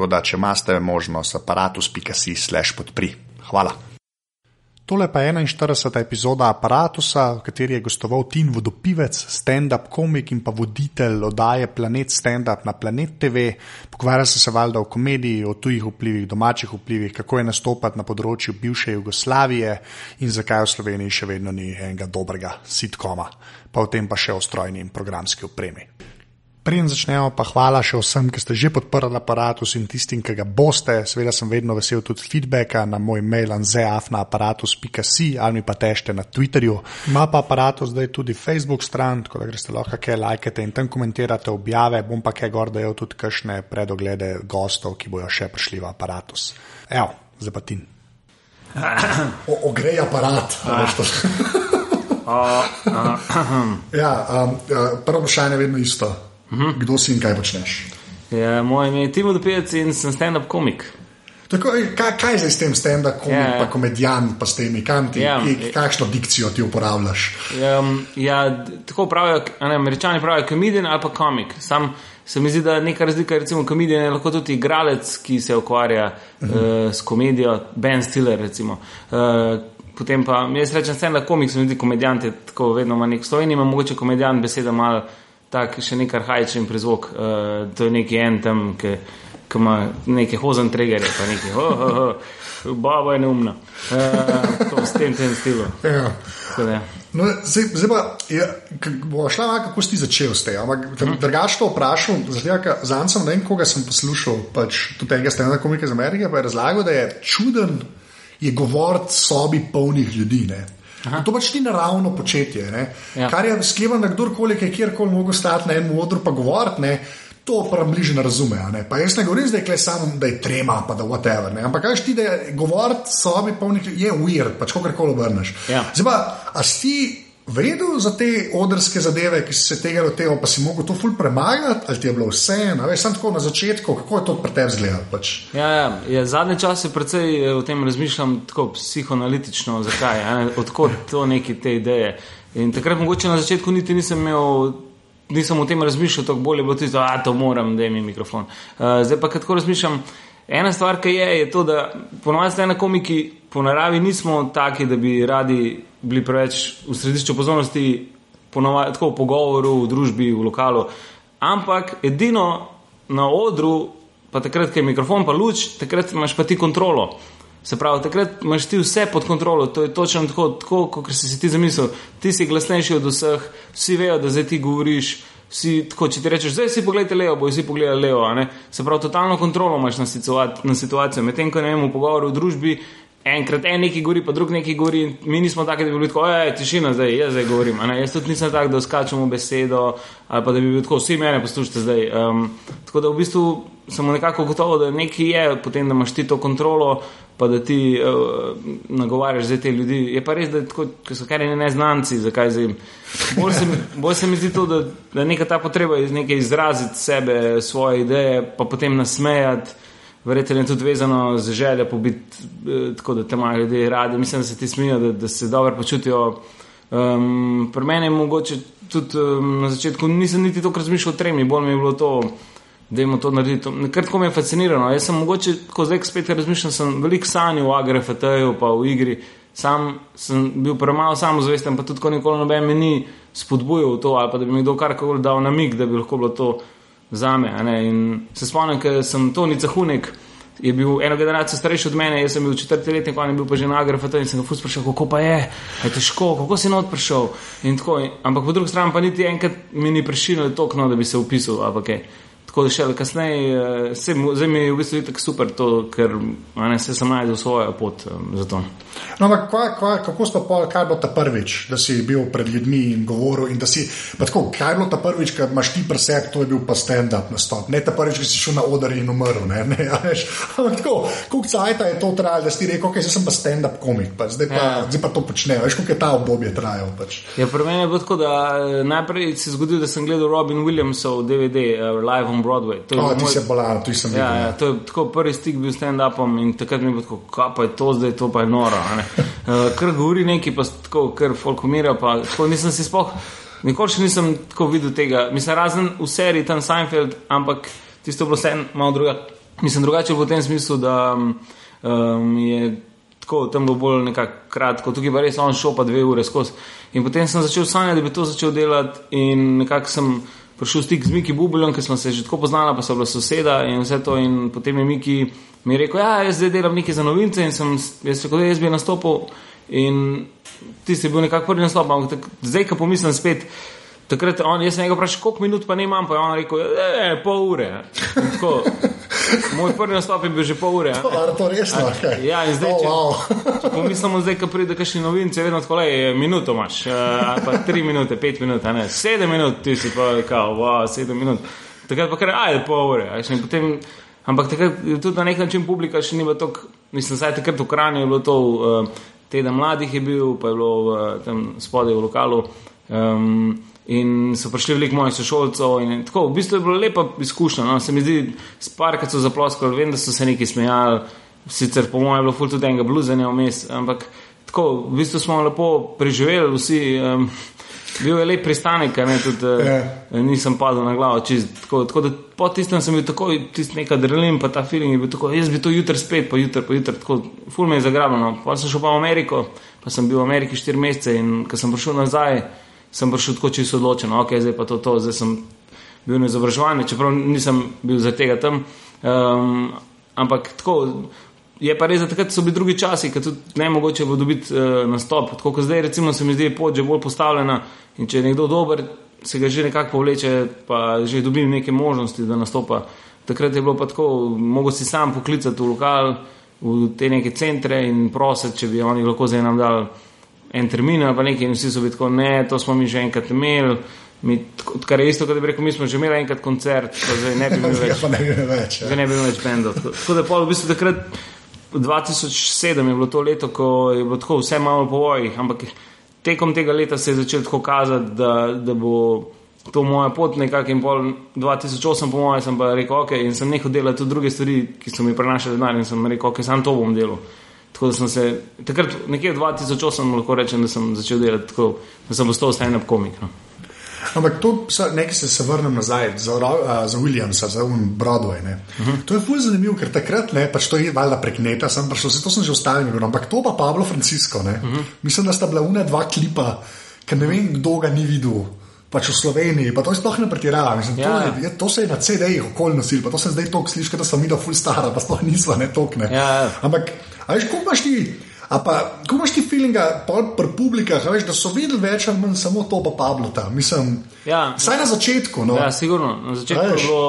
Tako da, če imate možnost, aparatus.si slash podpri. Hvala. Tole pa je 41. epizoda aparata, v kateri je gostoval Tin Vodopivec, stand-up komik in pa voditelj oddaje Planet Stand-up na Planet TV. Pogovarja se se valjda o komediji, o tujih vplivih, domačih vplivih, kako je nastopati na področju bivše Jugoslavije in zakaj v Sloveniji še vedno ni enega dobrega sitkoma, pa o tem pa še o strojni in programski opremi. Preden začnemo, pa hvala še vsem, ki ste že podprli aparatus in tistim, ki ga boste. Seveda sem vedno vesel tudi feedbacka na moj mail anzeaf.aparatus.si ali mi pa tešte na Twitterju. Ima pa aparatus zdaj tudi Facebook stran, tako da greste lahko kaj lajkate in tam komentirate objave. Bom pa kaj gor dajal tudi kakšne predoglede gostov, ki bojo še prišli v aparatus. Evo, zapatin. Ogrej aparat. ja, um, prvo vprašanje je vedno isto. -hmm. Kdo si in kaj počneš? Ja, moj ime je Timo Dopijec in sem stand-up komik. Tako, kaj, kaj zdaj s tem stand-up komik, ja, pa komedijan, pa s temi kanti? Ja, kakšno dikcijo ti uporabljaš? Ja, ja tako pravijo, ne, američani pravijo komedijan ali pa komik. Sam se mi zdi, da je neka razlika, recimo komedijan je lahko tudi igralec, ki se ukvarja uh -huh. uh, s komedijo, Ben Stiller recimo. Uh, Potem pa jaz rečem, je komik, se mi zdi, komedijant je tako vedno ima nek stojni, ima mogoče komedijant beseda malo tak še nekaj hajčen prizvok. Uh, to je neki en tam, ki ima neke hozen tregerje, pa neki, oh, oh, oh, baba je neumna. Uh, to s tem, tem stilom. Ja. No, zdaj, zdaj pa, je, bo šla, kako si začel s tem. Mhm. Drugač to vprašal, za en sem ne vem, koga sem poslušal, pač tudi tega stena komika iz Amerike, pa je razlagal, da je čuden je govoriti sobi polnih ljudi. Ne. To pač ni naravno početje. Ja. Kar je sklepano, da kdorkoli je kjerkoli mogel stati na enem odru pa govoriti, to pa bliže ne razume. Ne? Pa jaz ne govorim zdaj, da je samo, da je trema, pa da whatever. Ne? Ampak kaj ti, da je govoriti sobi ljudi, je weird, pač kako koli obrneš. Ja. Zdaj pa, a si vredno za te odrske zadeve, ki si se tega loteval, pa si mogel to ful premagati, ali ti je bilo vse eno, veš, samo tako na začetku, kako je to pri tebi izgledalo? Pač? Ja, ja, ja, zadnje čase predvsej eh, o tem razmišljam tako psihoanalitično, zakaj, odkot to neki te ideje. In takrat mogoče na začetku niti nisem imel. Nisem o tem razmišljal, tako bolje bo tudi, da to moram, da imam mikrofon. Uh, zdaj pa, ko razmišljam, ena stvar, ki je, je to, da ponovadi ste na komiki, po naravi nismo taki, da bi radi bili preveč v središču pozornosti, ponovadi, tako v pogovoru, v družbi, v lokalu. Ampak edino na odru, pa takrat, ko je mikrofon, pa luč, takrat imaš pa ti kontrolo. Se pravi, takrat imaš ti vse pod kontrolo, to je točno tako, tako kot si si ti zamislil. Ti si glasnejši od vseh, vsi vejo, da zdaj ti govoriš. Vsi, tako, če ti rečeš, zdaj si pogledaj levo, bojo vsi pogledali levo. Se pravi, totalno kontrolo imaš na, na situacijo. Medtem ko ne vem, v pogovoru v družbi enkrat en neki govori, pa drug neki govori. Mi nismo taki, da bi bili tako, ojej, tišina, zdaj jaz zdaj govorim. Jaz tudi nisem tak, da skačemo besedo ali pa da bi bili tako, vsi mene poslušate zdaj. Um, tako da v bistvu samo nekako gotovo, da nekaj je, potem da imaš ti to kontrolo. Pa da ti uh, nagovarjaš za te ljudi. Je pa res, da tako, so kar ne neznanci, zakaj zdaj. Bolj se, bolj se mi zdi to, da, da neka ta potreba iz nekaj izraziti sebe, svoje ideje, pa potem nasmejati verjetno je tudi vezano z željo pobiti, eh, tako da te imajo ljudje radi. Mislim, da se ti smijo, da, da se dobro počutijo. Um, pri meni je mogoče tudi um, na začetku nisem niti tako razmišljal o tremi, bolj mi je bilo to. Da jim to narediti. Kratko me je fasciniralo. Jaz sem mogoče, ko zdaj spet razmišljam, sem veliko sanjal v AGRFT-ju, pa v igri. Sam sem bil premalo samozavesten, pa tudi nikoli noben me ni spodbujal v to, ali pa da bi mi kdo karkoli dal namig, da bi lahko bilo to za me. Se spomnim, ker sem Toni Cahunek, je bil eno generacijo starejši od mene, jaz sem bil četrti letnik, on je bil pa že na agrafu in sem ga fus sprašal, kako pa je, je težko, kako si not prišel. Tako, ampak po drugi strani pa niti enkrat mi ni prišlo tokno, da bi se upisal. Tako da še kasneje, zdaj mi je v bistvu tako super, to, ker ne, se sem najdel svojo pot um, za to. No, ampak kva, kva, kako si pa, kaj bo ta prvič, da si bil pred ljudmi in govoril? In si, tako, kaj bo ta prvič, ki imaš ti preseb, to je bil pa stand-up nastop. Ne ta prvič, ki si šel na oder in umrl. Ne, ne, ampak tako, koliko cajt je to trajalo, da si rekel, ok, zdaj sem pa stand-up komik, pa, zdaj, pa, ja. zdaj pa to počnejo. Veš, koliko je ta obdobje trajal? Pač. Ja, pri meni je bilo tako, da eh, najprej se je zgodilo, da sem gledal Robin Williamsov DVD uh, live on Broadway. To je oh, moj... bolano, tu sem ja, ja, to je tako prvi stik bil s stand-upom in takrat mi je bilo tako, kaj pa je to zdaj, to pa je noro. Uh, Ker govori neki, pa tako, ker folk umira, pa tako nisem si spoh. Nikoli še nisem tako videl tega. Mislim, razen v seriji tam Seinfeld, ampak tisto bilo vse malo drugače. Mislim, drugače v tem smislu, da um, je tako, tam bilo bolj nekako kratko, tukaj pa res on šel pa dve ure skozi. In potem sem začel sanjati, da bi to začel delati in nekako sem prišel stik z Miki Bubelom, ki smo se že tako poznali, pa so bila soseda in vse to. In potem je Miki mi rekel, da ja, jaz zdaj delam nekaj za novince in sem jaz rekel, jaz bi nastopil. In ti si bil nekako prvi nastop, ampak zdaj, ko pomislim spet. Takrat on, jaz sem ga vprašal, koliko minut pa ne imam, pa je on rekel, je pol ure. Tako, moj prvi nastop je bil že pol ure. To to resno. Okay. Ja, in zdaj, če, oh, wow. če pomislimo, zdaj, ko pride kakšni novinci, vedno tako le, minuto imaš, uh, pa tri minute, pet minut, ne, sedem minut, ti si pa rekel, wow, sedem minut. Takrat pa kar, ajde, pol ure. Potem, ampak takrat tudi na nek način publika še ni bilo tako, mislim, zdaj takrat v Kranju je bilo to, uh, teden mladih je bil, pa je bilo uh, tam spodaj v lokalu. Um, In so prišli veliko mojih sošolcev. Tako, v bistvu je bilo lepa izkušnja. No. Se mi zdi, sparkati so zaploskali, vem, da so se neki smejali, sicer po mojem je bilo fuldo enega bluzanja vmes, ampak tako, v bistvu smo lepo preživeli vsi. Um, bil je lep pristanek, ne, tudi yeah. Ja. uh, nisem padel na glavo. Čist, tako, tako da po tistem sem bil tako, tisti nekaj adrenalin, pa ta feeling je bil tako, jaz bi to jutri spet, pa jutri, pa jutri, tako, ful me je zagrabljeno. Pa sem šel pa v Ameriko, pa sem bil v Ameriki štiri mesece in ko sem prišel nazaj sem prišel tako čisto odločen, ok, zdaj pa to, to, zdaj sem bil na izobraževanju, čeprav nisem bil za tega tam. Um, ampak tako. Je pa res, da takrat so bili drugi časi, ki tudi ne mogoče bo dobiti uh, nastop. Tako kot zdaj, recimo, se mi zdi pot že bolj postavljena in če je nekdo dober, se ga že nekako povleče, pa že dobi neke možnosti, da nastopa. Takrat je bilo pa tako, mogo si sam poklicati v lokal, v te neke centre in prositi, če bi oni lahko zdaj nam dali en termin ali pa nekaj, in vsi so bili tako, ne, to smo mi že enkrat imeli. Mi, kar je isto, kot bi rekel, mi smo že imeli enkrat koncert, pa zdaj ne bi imeli več. ne bi imeli več. Ja. Zdaj ne bi imeli več bendov. Tako da, pol, v bistvu, takrat, 2007 je bilo to leto, ko je bilo tako vse malo po vojih, ampak tekom tega leta se je začelo tako kazati, da, da bo to moja pot nekako in pol 2008, po mojem, sem pa rekel, ok, in sem nehal delati tudi druge stvari, ki so mi prenašali denar in sem rekel, ok, sam to bom delal. Tako da sem se takrat, nekje v 2008, lahko rečem, da sem začel delati tako, da sem postal stand-up komik. No. Ampak to, nekaj se, se vrnem nazaj za, uh, za Williamsa, za Broadway. Uh mhm. -huh. To je fully zanimivo, ker takrat ne, pač to je valjda prek neta, sem prišel, to sem že ostalil, ampak to pa Pablo Francisco. Uh mhm. -huh. Mislim, da sta bila una dva klipa, ker ne vem, kdo ga ni videl pač v Sloveniji, pa to sploh ne pretiravam. Ja. To, to se je na CD-jih okolj nosil, pa to se zdaj toliko sliši, da sem videl ful stara, pa sploh nismo ne tokne. Ja, ja. Ampak, veš, kako imaš ti? A pa, ko imaš ti feelinga, pri publikah, veš, da so videli več ali manj samo to, pa Pablo tam. Mislim, ja, saj na začetku. No. Ja, sigurno. Na začetku veš. je bilo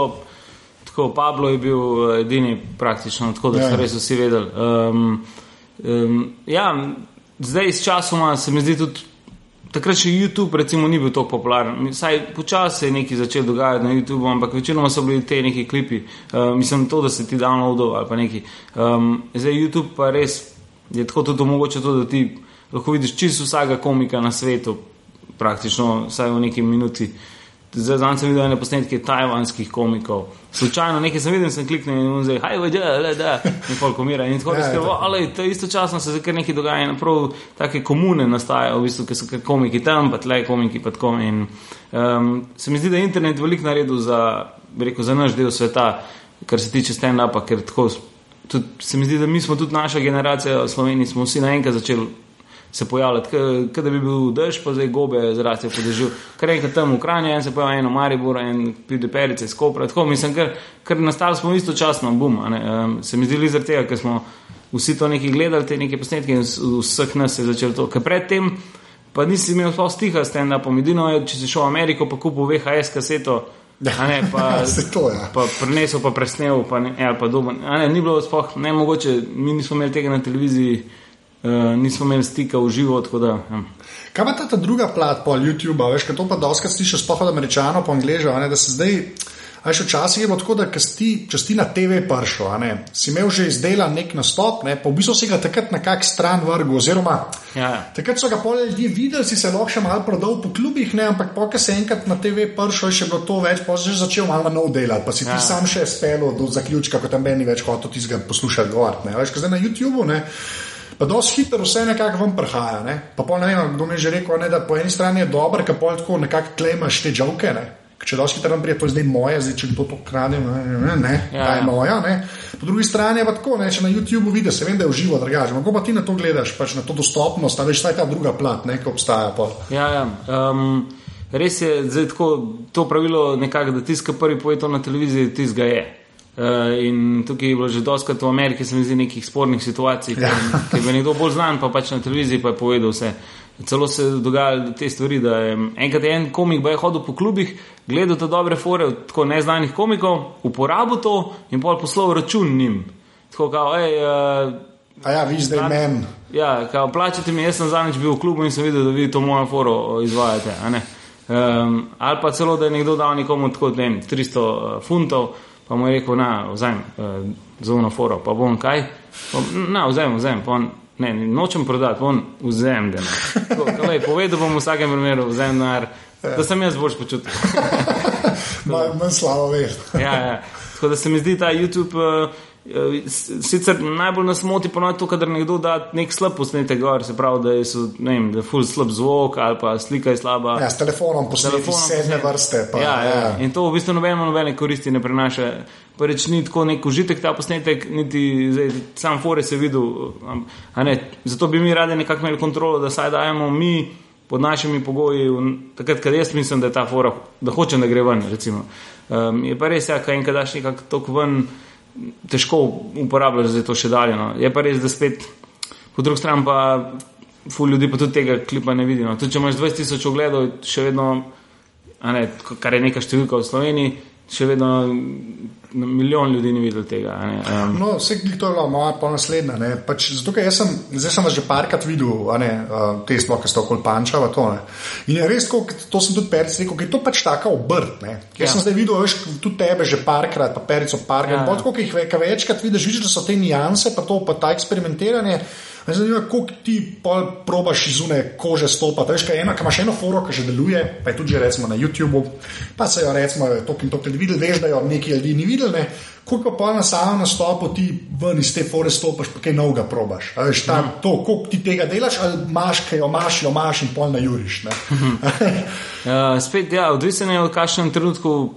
tako, Pablo je bil eh, edini praktično, tako da ja. so res vsi vedeli. Um, um, ja, zdaj s časoma se mi zdi tudi takrat še YouTube recimo, ni bil tako popularen. Saj počasi je nekaj začelo dogajati na YouTubu, ampak večinoma so bili te neki klipi, uh, mislim, to, da se ti downloadov ali pa neki. Um, zdaj YouTube pa res je tako tudi omogoča to, da ti lahko vidiš čisto vsakega komika na svetu, praktično vsaj v neki minuti. Zdaj sem videl ene posnetke tajvanskih komikov. Slučajno nekaj sem videl, sem kliknil in zdaj, haj, vidi, le da, in folk umira. In tako naprej, ja, ali to istočasno se zdaj kar nekaj dogaja, in prav take komune nastajajo, v bistvu, ker so komiki tam, pa tle komiki pa tako. In um, se mi zdi, da je internet veliko naredil za, rekel, za naš del sveta, kar se tiče stand-upa, ker tako, tudi, se mi zdi, da mi smo tudi naša generacija v Sloveniji, smo vsi naenkrat začeli se pojavljati, kot da bi bil dež, pa zdaj gobe zraste po dežju. Kar enkrat tam v Kranju, en se pojavlja eno Maribor, en pride perice iz Kopra. Tako mislim, ker, ker nastali smo istočasno, bum. Um, se mi zdi zaradi tega, ker smo vsi to nekaj gledali, te neke posnetke in vseh nas je začelo to. Ker predtem pa nisi imel sploh stika s tem, da pomedino je, če si šel v Ameriko, pa kupil VHS kaseto. A ne, pa Se to, ja. pa prenesel, pa presnel, pa ne, ja, pa dober. A ne, ni bilo sploh, ne mogoče, mi nismo imeli tega na televiziji, uh, nismo imeli stika v živo, da. Ja. Kaj pa ta, ta druga plat po YouTubu, veš, kaj to pa doskrat slišiš, sploh od američanov, po angližu, da se zdaj. A še včasih je bilo tako, da ti, če si na TV prišel, si imel že izdelan nek nastop, ne, pa v bistvu si ga takrat na kak stran vrgel, oziroma Ja, ja. takrat so ga pol ljudi videli, si se lahko še malo prodal po klubih, ne, ampak pa, ko se enkrat na TV prišel, je še bilo to več, pa si že začel malo nov delati, pa si ti Ja. sam še spelo do zaključka, ko tam meni več hotel tizga poslušati gor, ne, veš, zdaj na YouTubu, ne. Pa dosti hitro vse nekako vam prihaja. Ne? Pa pol ne vem, kdo mi je že rekel, ne, da po eni strani je dobro, ker pol tako nekako klemaš te žovke. Ne? Če dosti hitro prije, to je zdaj moje, zdaj če kdo to krade, ne, ne, ne, Ja, ta je ja. moja. Ne? Po drugi strani je pa tako, ne, če na YouTubu vidiš, se vem, da je uživo, drugače. Kako pa ti na to gledaš, pač na to dostopnost, a veš, saj ta druga plat, ne, ki obstaja. Pol. Ja, ja. Um, res je zdaj tako to pravilo, nekako, da tiska prvi poje to na televiziji, tiska je. Uh, in tukaj je bilo že doskrat v Ameriki, se mi zdi, nekih spornih situacij, Ja. ker je nekdo bolj znan, pa pač na televiziji pa je povedal vse. Celo se je dogajalo te stvari, da je enkrat je en komik je hodil po klubih, gledal te dobre fore od tako neznanih komikov, uporabil to in pol poslal račun njim. Tako kao, hej, uh, A ja, vi zdaj Plat- men. Ja, kao, plačate mi, jaz sem zadnjič bil v klubu in sem videl, da vi to mojo foro izvajate. a ne. Um, ali pa celo, da je nekdo dal nekomu tako, ne vem, 300 uh, funtov, pa mu je rekel, na, vzem uh, za uno foro, pa bom kaj. Pa, na, vzem, vzem, pa on, ne, nočem prodati, pa on vzem denar. Tako, kalej, Povedal bom v vsakem primeru, vzem denar, da sem jaz boljš počutil. Manj manj slabo veš. ja, ja. Tako da se mi zdi ta YouTube. Uh, Sicer najbolj nas moti ponoviti to, kadar nekdo da nek slab posnetek gor, se pravi, da je, so, ne vem, da je full slab zvok ali pa slika je slaba. Ja, s telefonom telefonom sedme vrste. Pa, ja, ja. In to v bistvu nobeno nobene koristi ne prenaša. Prvič ni tako nek užitek ta posnetek, niti zdaj, sam fore se videl. a Ne, zato bi mi radi nekako imeli kontrolo, da saj dajemo mi pod našimi pogoji, takrat, kad jaz mislim, da je ta fora, da hočem, da gre ven. recimo. Um, je pa res, ja, kaj enkrat daš nekako tok ven, težko uporabljaš za to še dalje. No. Je pa res, da spet, po drugi strani pa. Ful ljudi pa tudi tega klipa ne vidi. No. Tudi če imaš 20 tisoč ogledov, še vedno ne, kar je neka številka v Sloveniji, še vedno milijon ljudi ni videl tega. um, No, vse to je bila moja pa naslednja. ne. Pač, zato, ker sem, zdaj sem vas že parkrat videl, ne, uh, te sploh, ki ste okoli pančava. To, ne. in je res, tako, to sem tudi peric rekel, ker je to pač taka obrt. Ne. Jaz Ja. sem zdaj videl, veš, tudi tebe že parkrat, pa perico parkrat. Ja. Tako, ki jih večkrat vidiš, vidiš, da so te nianse, pa to, pa ta eksperimentiranje. Me Zanima, koliko ti probaš iz une kože stopati. Veš, kaj je ena, ki imaš eno foro, ki že deluje, pa je tudi recimo na YouTubu, pa se jo recimo to in to tudi videl, veš, da jo neki ljudi ni videl. Ne? Koliko pa na samem nastopu ti ven iz te fore stopiš, pa kaj novega probaš. A Veš, tam, to, koliko ti tega delaš, ali imaš, kaj jo imaš, jo imaš in pol na juriš. ne. uh, spet, ja, odvisen je v kakšnem trenutku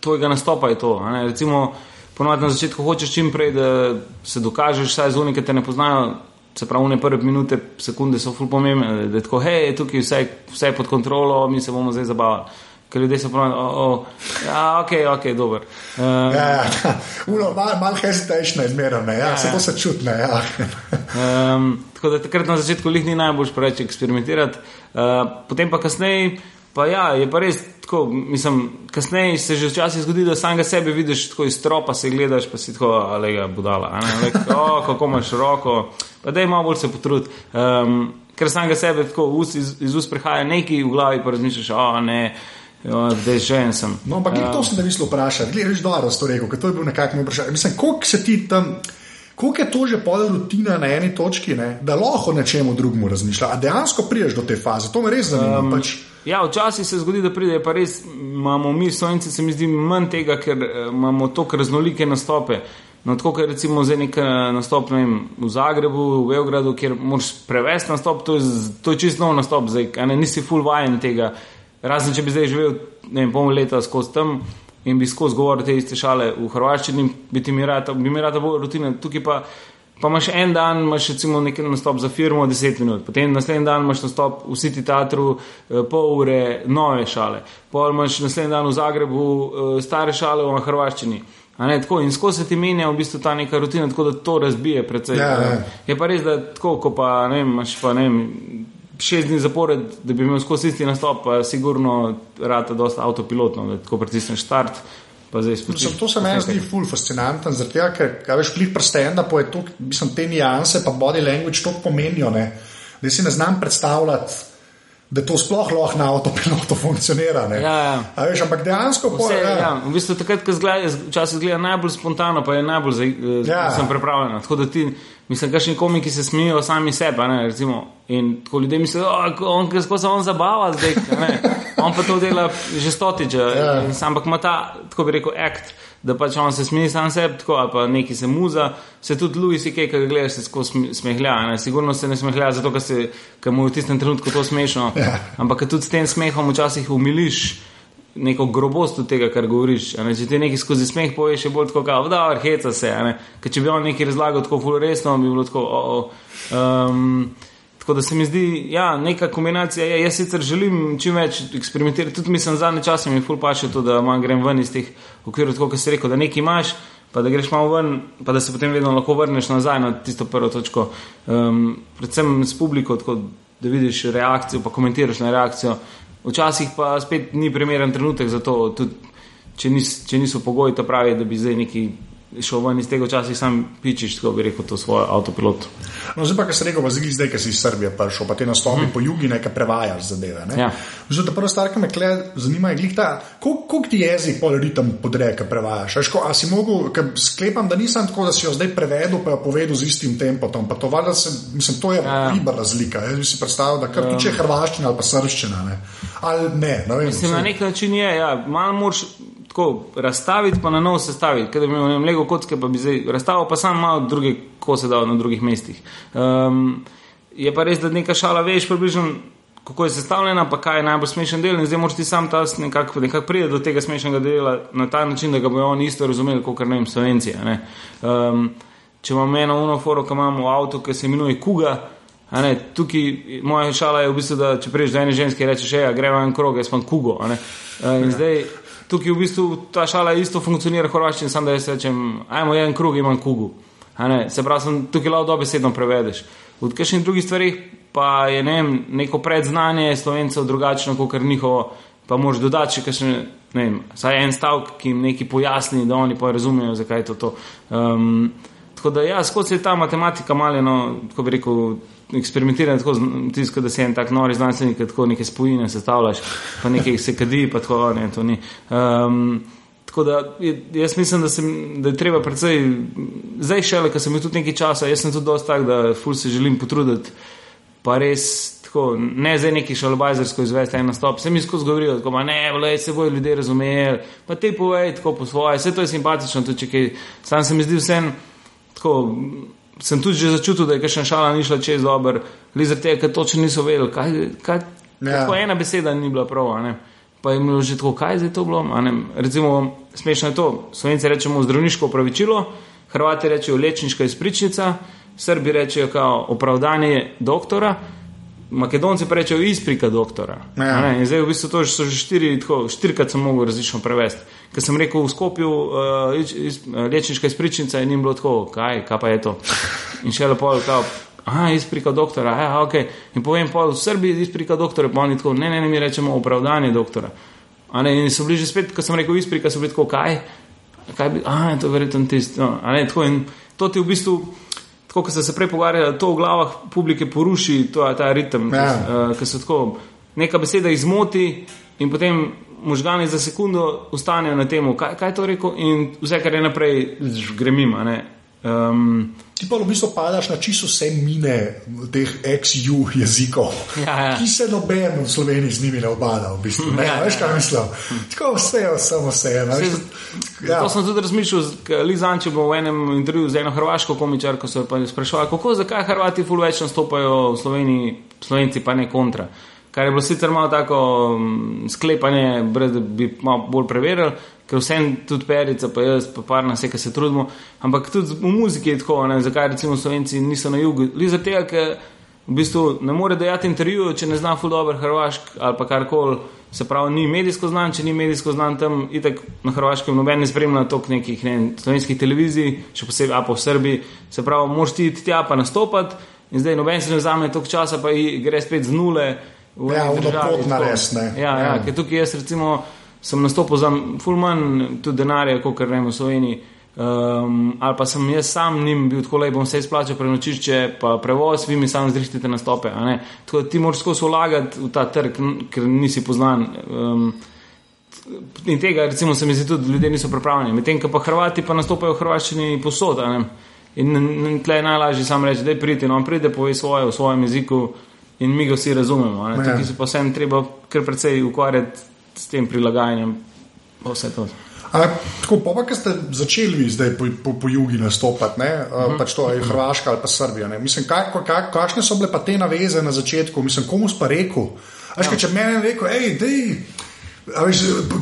tvojega nastopa. Je to. Recimo, ponovadi na začetku hočeš čim prej, da se dokažeš, saj zunaj, ki te ne poznajo. Se pravi, ne prve minute, sekunde so ful pomembne, da je tako, hej, tukaj vse, vse je pod kontrolo, mi se bomo zdaj zabavali. Ker ljudje so pravi, oh, oh, ja, ok, ok, dober. Uh, Ja, ja, Uno, mal, mal hesitation je zmeraj, ne, ja, ja, se to se čutne. Ja. Um, tako da takrat na začetku jih ni najbolj preveč eksperimentirati, uh, potem pa kasneje, pa ja, je pa res tako, mislim, kasneje se že včasih zgodi, da samega sebe vidiš tako iz stropa, se gledaš, pa si tako, alega, budala, a ne, like, oh, kako imaš roko, pa da je malo bolj se potrud. Um, ker samega sebe tako ust, iz, iz ust prihaja nekaj v glavi, pa razmišljaš, oh, ne, jo, zdaj žen sem. No, ampak uh, to sem te mislil vprašati. Glej, reč dobro, da si to rekel, ker to je bil nekako moj vprašanje. Mislim, koliko se ti tam. Koliko je to že pol rutina na eni točki, ne? da lahko o nečemu drugemu razmišlja? A dejansko priješ do te faze? To me res zanima. Um, pač, Ja, včasih se zgodi, da pride, pa res imamo mi, slovenci, se mi zdi manj tega, ker eh, imamo tako raznolike nastope. No, tako kot recimo za nek eh, nastop ne vem, v Zagrebu, v Beogradu, kjer moraš prevesti nastop, to je, to je čisto nov nastop, zdaj, a ne nisi full vajen tega. Razen če bi zdaj živel vem, pol leta skozi tam in bi skozi govoril te iste šale v hrvaščini, bi mi rad, bi mi rad bolj rutine. Tukaj pa Pa imaš en dan, imaš recimo nekaj nastop za firmo, 10 minut, potem naslednji dan imaš nastop v City Teatru, eh, pol ure, nove šale, pol imaš naslednji dan v Zagrebu, eh, stare šale v Hrvaščini. Ne, tako, in skozi se ti menja v bistvu ta neka rutina, tako da to razbije. Precej, Ja, ja. Je pa res, da tako, ko pa ne vem, imaš pa ne vem. Šest dni zapored, da bi imel skozi isti nastop, pa sigurno rata dosta avtopilotno, da tako pritisneš start. Mislim, to se meni zdi ful fascinanten, tega, ker kaj veš, plih prsten, da je to, mislim, te nianse, pa body language to pomenijo, ne? da si ne znam predstavljati. Da to sploh lahko na avtopilotu funkcionira. ne. Ja, ja. A Veš, ampak dejansko pol, Vse, ja. ja, v bistvu takrat, ko včasih zgleda najbolj spontano, pa je najbolj za, Ja. ja. sem pripravljen. Tako da ti, mislim, kakšni komiki se smejijo sami sebe, ne, recimo, in tako ljudje mislijo, da on, se on zabava zdaj, on pa to dela že stotiče, Ja. ja. ampak ima ta, tako bi rekel, akt. Da pač on se smeji sam sebi, tako ali pa neki se muza, se tudi Louis, ki ga gledaš, se skozi sm- smehlja. Ne? Sigurno se ne smehlja zato, ker, se, ker mu je v tistem trenutku to smešno. Ja. Ampak tudi s tem smehom včasih umiliš neko grobost od tega, kar govoriš. Ne? Če ti nekaj skozi smeh poveš, je bolj tako, kot da vrheca se. Ker če bi on nekaj razlagal tako fulresno, bi bilo tako. Oh, oh. Um, Tako da se mi zdi, ja, neka kombinacija. Ja, jaz sicer želim čim več eksperimentirati, tudi mislim, zadnje čase mi je ful paše to, da malo grem ven iz teh okvirov, kot si rekel, da nekaj imaš, pa da greš malo ven, pa da se potem vedno lahko vrneš nazaj na tisto prvo točko. Um, predvsem s publiko, tako da vidiš reakcijo, pa komentiraš na reakcijo. Včasih pa spet ni primeren trenutek za to, tudi če, nis, če niso pogoji ta pravi, da bi zdaj neki šel ven iz tega, včasih sam pičiš, tako bi rekel, to svoj avtopilot. No, zdaj pa, kar si rekel, pa zdaj, ki si iz Srbije prišel, pa te nastopi mm. po jugu, nekaj prevajaš zadeve. Ne? Ja. Zdaj, ta prva stvar, ki me kle, zanima, je glih ta, koliko ti jezik pol ritem podre, ki prevajaš. Ko, a si mogel, ker sklepam, da nisem tako, da si jo zdaj prevedel, pa jo povedal z istim tempom. Pa to, valjda se, mislim, to je Ja. riba razlika. Jaz si predstavljal, da kar tudi če je hrvaščina ali pa srščina. Ne? Ali ne, ne vem. Mislim, na nek način je, ja, malo moraš tako razstaviti, pa na novo sestaviti. Ker bi imel vem, Lego kocke, pa bi zdaj razstavil, pa sam malo druge kose dal na drugih mestih. Um, je pa res, da neka šala veš približno. Kako je sestavljena, pa kaj je najbolj smešen del, in zdaj moraš ti sam ta nekako nekak priti do tega smešnega dela na ta način, da ga bojo oni isto razumeli, kot ne vem, slovenci. ne. Um, če imam eno unoforo, ki imamo v avtu, ki se imenuje Kuga, a ne, tukaj moja šala je v bistvu, da če priješ do ene ženske, rečeš, ja, gremo en krog, jaz pa Kugo. Uh, in zdaj tukaj v bistvu ta šala isto funkcionira v Hrvaščini, samo da jaz rečem, ajmo en krog, imam Kugu. Se pravi, sem tukaj lahko dobesedno prevedeš. V kakšnih drugih stvarih pa je ne vem, neko predznanje slovencev drugačno, kot njihovo, pa moraš dodati še kakšne, ne vem, saj en stavek, ki jim nekaj pojasni, da oni pa razumejo, zakaj je to. to. Um, tako da ja, skozi je ta matematika malo, tako bi rekel, eksperimentirati, tako tisto, da si en tak nori znanstvenik, tako neke spojine sestavljaš, pa nekaj se kadi, pa tako ne, to ni. Um, Tako da jaz mislim, da, sem, da je treba predvsej, zdaj šele, ker sem imel tudi nekaj časa, jaz sem tudi dosti tak, da ful se želim potruditi, pa res tako, ne zdaj neki šalobajzersko izvesti en nastop, se mi skozi govorijo, tako, ma ne, vle, se bojo ljudje razumeli, pa te povej tako po svoje, vse to je simpatično, tudi če kaj, sam se mi zdi vsem tako. Sem tudi že začutil, da je kakšna šala ni šla čez dober, le zaradi tega, ker točno niso vedeli, kaj, kaj, Ja. kako ena beseda ni bila prav. a ne. Pa je bilo že tako, kaj je to bilo. Recimo, smešno je to. Slovenci rečemo zdravniško opravičilo, Hrvati rečejo lečniška izpričnica, Srbi rečejo kao opravdanje doktora, Makedonci pa rečejo izprika doktora. Ja. zdaj v bistvu to so že štiri, tako, štirikrat sem mogel različno prevesti. Ker sem rekel v Skopju uh, iz, iz, lečniška izpričnica in ni bilo tako, kaj, kaj pa je to. In še lepo, kao, aha, izprika doktora, ja, ok. In povem pa v Srbiji izprika doktora, pa oni tako, ne, ne, ne, mi rečemo opravdanje doktora. A ne, in so bili že spet, ko sem rekel izprika, so bili tako, kaj, kaj bi, aha, to je verjetno tisto. No, a ne, tako in to ti v bistvu. Tako, kot ste se prej pogovarjali, to v glavah publike poruši, to ta ritem, Ja. uh, ki so tako, neka beseda izmoti in potem možgani za sekundo ustanejo na tem, kaj, kaj je to rekel, in vse, kar je naprej, ž, gre mimo. a ne. Um, Ti pa v bistvu padaš na čisto vse mine teh ex-ju jezikov, Ja, ja. ki se noben v Sloveniji z njimi ne obada. V bistvu. ne, Ja, veš, kaj mislim? Tako vse je, samo vse je. veš, Ja. To sem tudi razmišljal, Lizan, če bo v enem intervjuju z eno hrvaško komičarko se jo pa sprašval, kako, zakaj Hrvati ful več nastopajo v Sloveniji, Slovenci pa ne kontra. Kar je bilo sicer malo tako mm, sklepanje, brez da bi malo bolj preverili, ker vsem tudi perica, pa jaz, pa par nas ki se trudimo. Ampak tudi v muziki je tako, ne, zakaj recimo Slovenci niso na jugu. Li za tega, ker v bistvu ne more dajati intervju, če ne zna ful dobro hrvašk ali pa karkoli. Se pravi, ni medijsko znan, če ni medijsko znan tam, itek na Hrvaškem noben ne spremlja tok nekih ne, slovenskih televizij, še posebej Apo v Srbiji. Se pravi, moš ti iti tja pa nastopati in zdaj noben se ne vzame tok časa, pa gre spet z nule. V ja, pot na res, ne. Ja, ja, ja. ker tukaj jaz recimo sem nastopil za ful manj tudi denarja, kot kar vemo v Sloveniji. Um, ali pa sem jaz sam njim bil tako lepo, bom se izplačal prenočišče, pa prevoz, vi mi sami zrihtite na stope. Tako da ti moraš skozi vlagati v ta trg, ker nisi poznan. Um, in tega, recimo, se mi zdi tudi, ljudje niso pripravljeni. Medtem, ko pa Hrvati pa nastopajo v Hrvaščini posod. In, tle je najlažje samo reči, da je priti, no, pride, povej svoje v svojem jeziku in mi ga vsi razumemo. Ja. Tukaj se pa vsem treba kar precej ukvarjati s tem prilagajanjem. Vse to. A, tako, pa, pa, ki ste začeli zdaj po, po, po jugu nastopati, ne, uh -huh. pač to je Hrvaška ali pa Srbija. Mislim, kaj, kaj, kakšne so bile pa te naveze na začetku? Mislim, komu si pa rekel? Až, ja. Če meni rekel, hej, dej. Veš,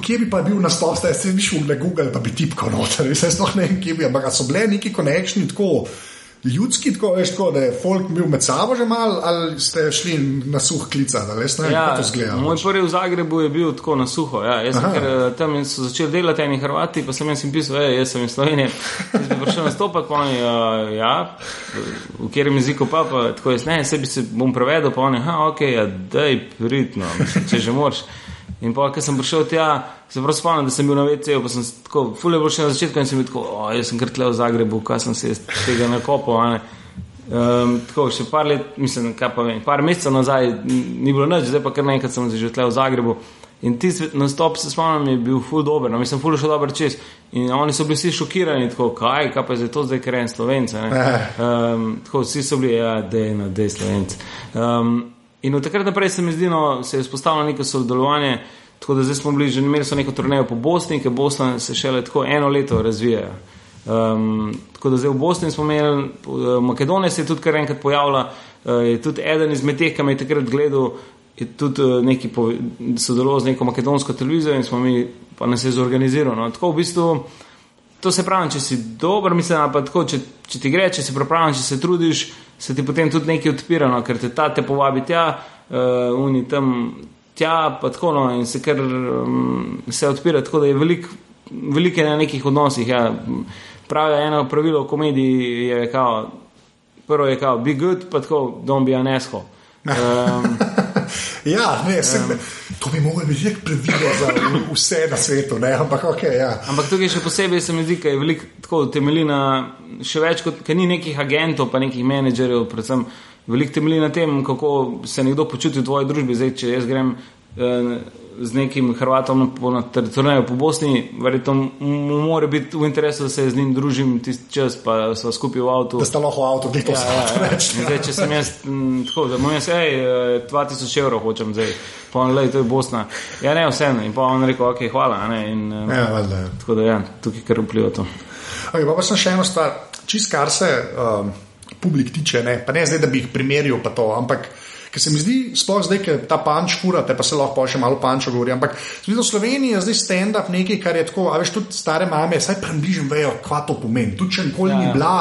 kje bi pa bil na stolu, zdaj si šel na Google, pa bi tipkal noter, zdaj sploh ne vem, kje bi, ampak so bile neki konekšni tako ljudski, tako, veš, tako, da je folk bil med sabo že mal, ali ste šli na suh klica, da res ne ja, to zgleda. Moj prvi v Zagrebu je bil tako na suho. Ja. Jaz sem ker, eh, tam so začeli delati eni Hrvati, pa sem jim pisal, ej, jaz sem iz Slovenije. Jaz sem prišel nastopati, pa oni, uh, ja, v katerem jeziku pa, pa tako jaz ne, sebi se bom prevedel, pa oni, ha, ok, ja, dej, pridno, če že moraš. In pa, ker sem prišel tja, se prav spomnim, da sem bil na VC-ju, pa sem tako, fulje bo še na začetku in sem bil tako, o, jaz sem krtle v Zagrebu, kaj sem se tega nakopal. Um, tako, še par let, mislim, kaj pa vem, par mesecev nazaj ni bilo nič, zdaj pa kar naenkrat sem že tle v Zagrebu. In ti nastop, se spomnim, je bil ful dober, no, mislim, ful še dober čez. In oni so bili vsi šokirani, tako, kaj, kaj pa je zdaj to zdaj kren slovence. Um, tako, vsi so bili, ja, dej, no, dej slovence. Um, In od takrat naprej se mi zdi, no, se je vzpostavilo neko sodelovanje. Tako da zdaj smo bili že imeli neko turnejo po Bosni, ker Bosna se šele tako eno leto razvija. Um, tako da zdaj v Bosni smo imeli, uh, Makedonija se je tudi kar enkrat pojavila, uh, je tudi eden izmed teh, ki me je takrat gledal, je tudi uh, neki sodeloval z neko makedonsko televizijo in smo mi pa nas je zorganizirali. No. Tako v bistvu, to se pravi, če si dober, mislim, pa tako, če, če ti gre, če si pripravljen, če se trudiš se ti potem tudi nekaj odpira, no, ker te ta te povabi tja, uh, oni tam tja, pa tako no, in se kar um, se odpira, tako da je veliko velik na nekih odnosih. Ja. Pravi eno pravilo v komediji je, kao, prvo je kao, be good, pa tako, don't be an asshole. Um, ja, ne, sem, um, to bi lahko bil nek previdno za vse na svetu, ne, ampak ok. Ja. Ampak tukaj še posebej se mi zdi, da je veliko tako temelji na še več, kot ni nekih agentov, pa nekih menedžerjev, predvsem veliko temelji na tem, kako se nekdo počuti v tvoji družbi. Zdaj, če jaz grem. Uh, z nekim Hrvatom na teritoriju po Bosni, verjetno mu mora biti v interesu, da se z njim družim tisti čas, pa smo skupaj v avtu. Da ste lahko avtu, da to ja, ja, ja. zdaj, če sem jaz tako, da moj se, hej, 2000 evrov hočem zdaj, pa on le, to je Bosna. Ja, ne, vseeno. In pa on rekel, ok, hvala. Ne, in, ja, valjda. Ja. Tako da, ja, tukaj kar vpliva to. Okay, pa, pa sem še eno stvar, čist kar se um, publik tiče, ne, pa ne zdaj, da bi jih primerjal, pa to, ampak. Ker se mi zdi, sploh zdaj, ker ta panč fura, te pa se lahko še malo pančo govori. Ampak v Sloveniji je zdaj stand-up nekaj, kar je tako, a veš, tudi stare mame, saj približno vejo, kva to pomeni. Tudi če nikoli ja, ni ja. bila,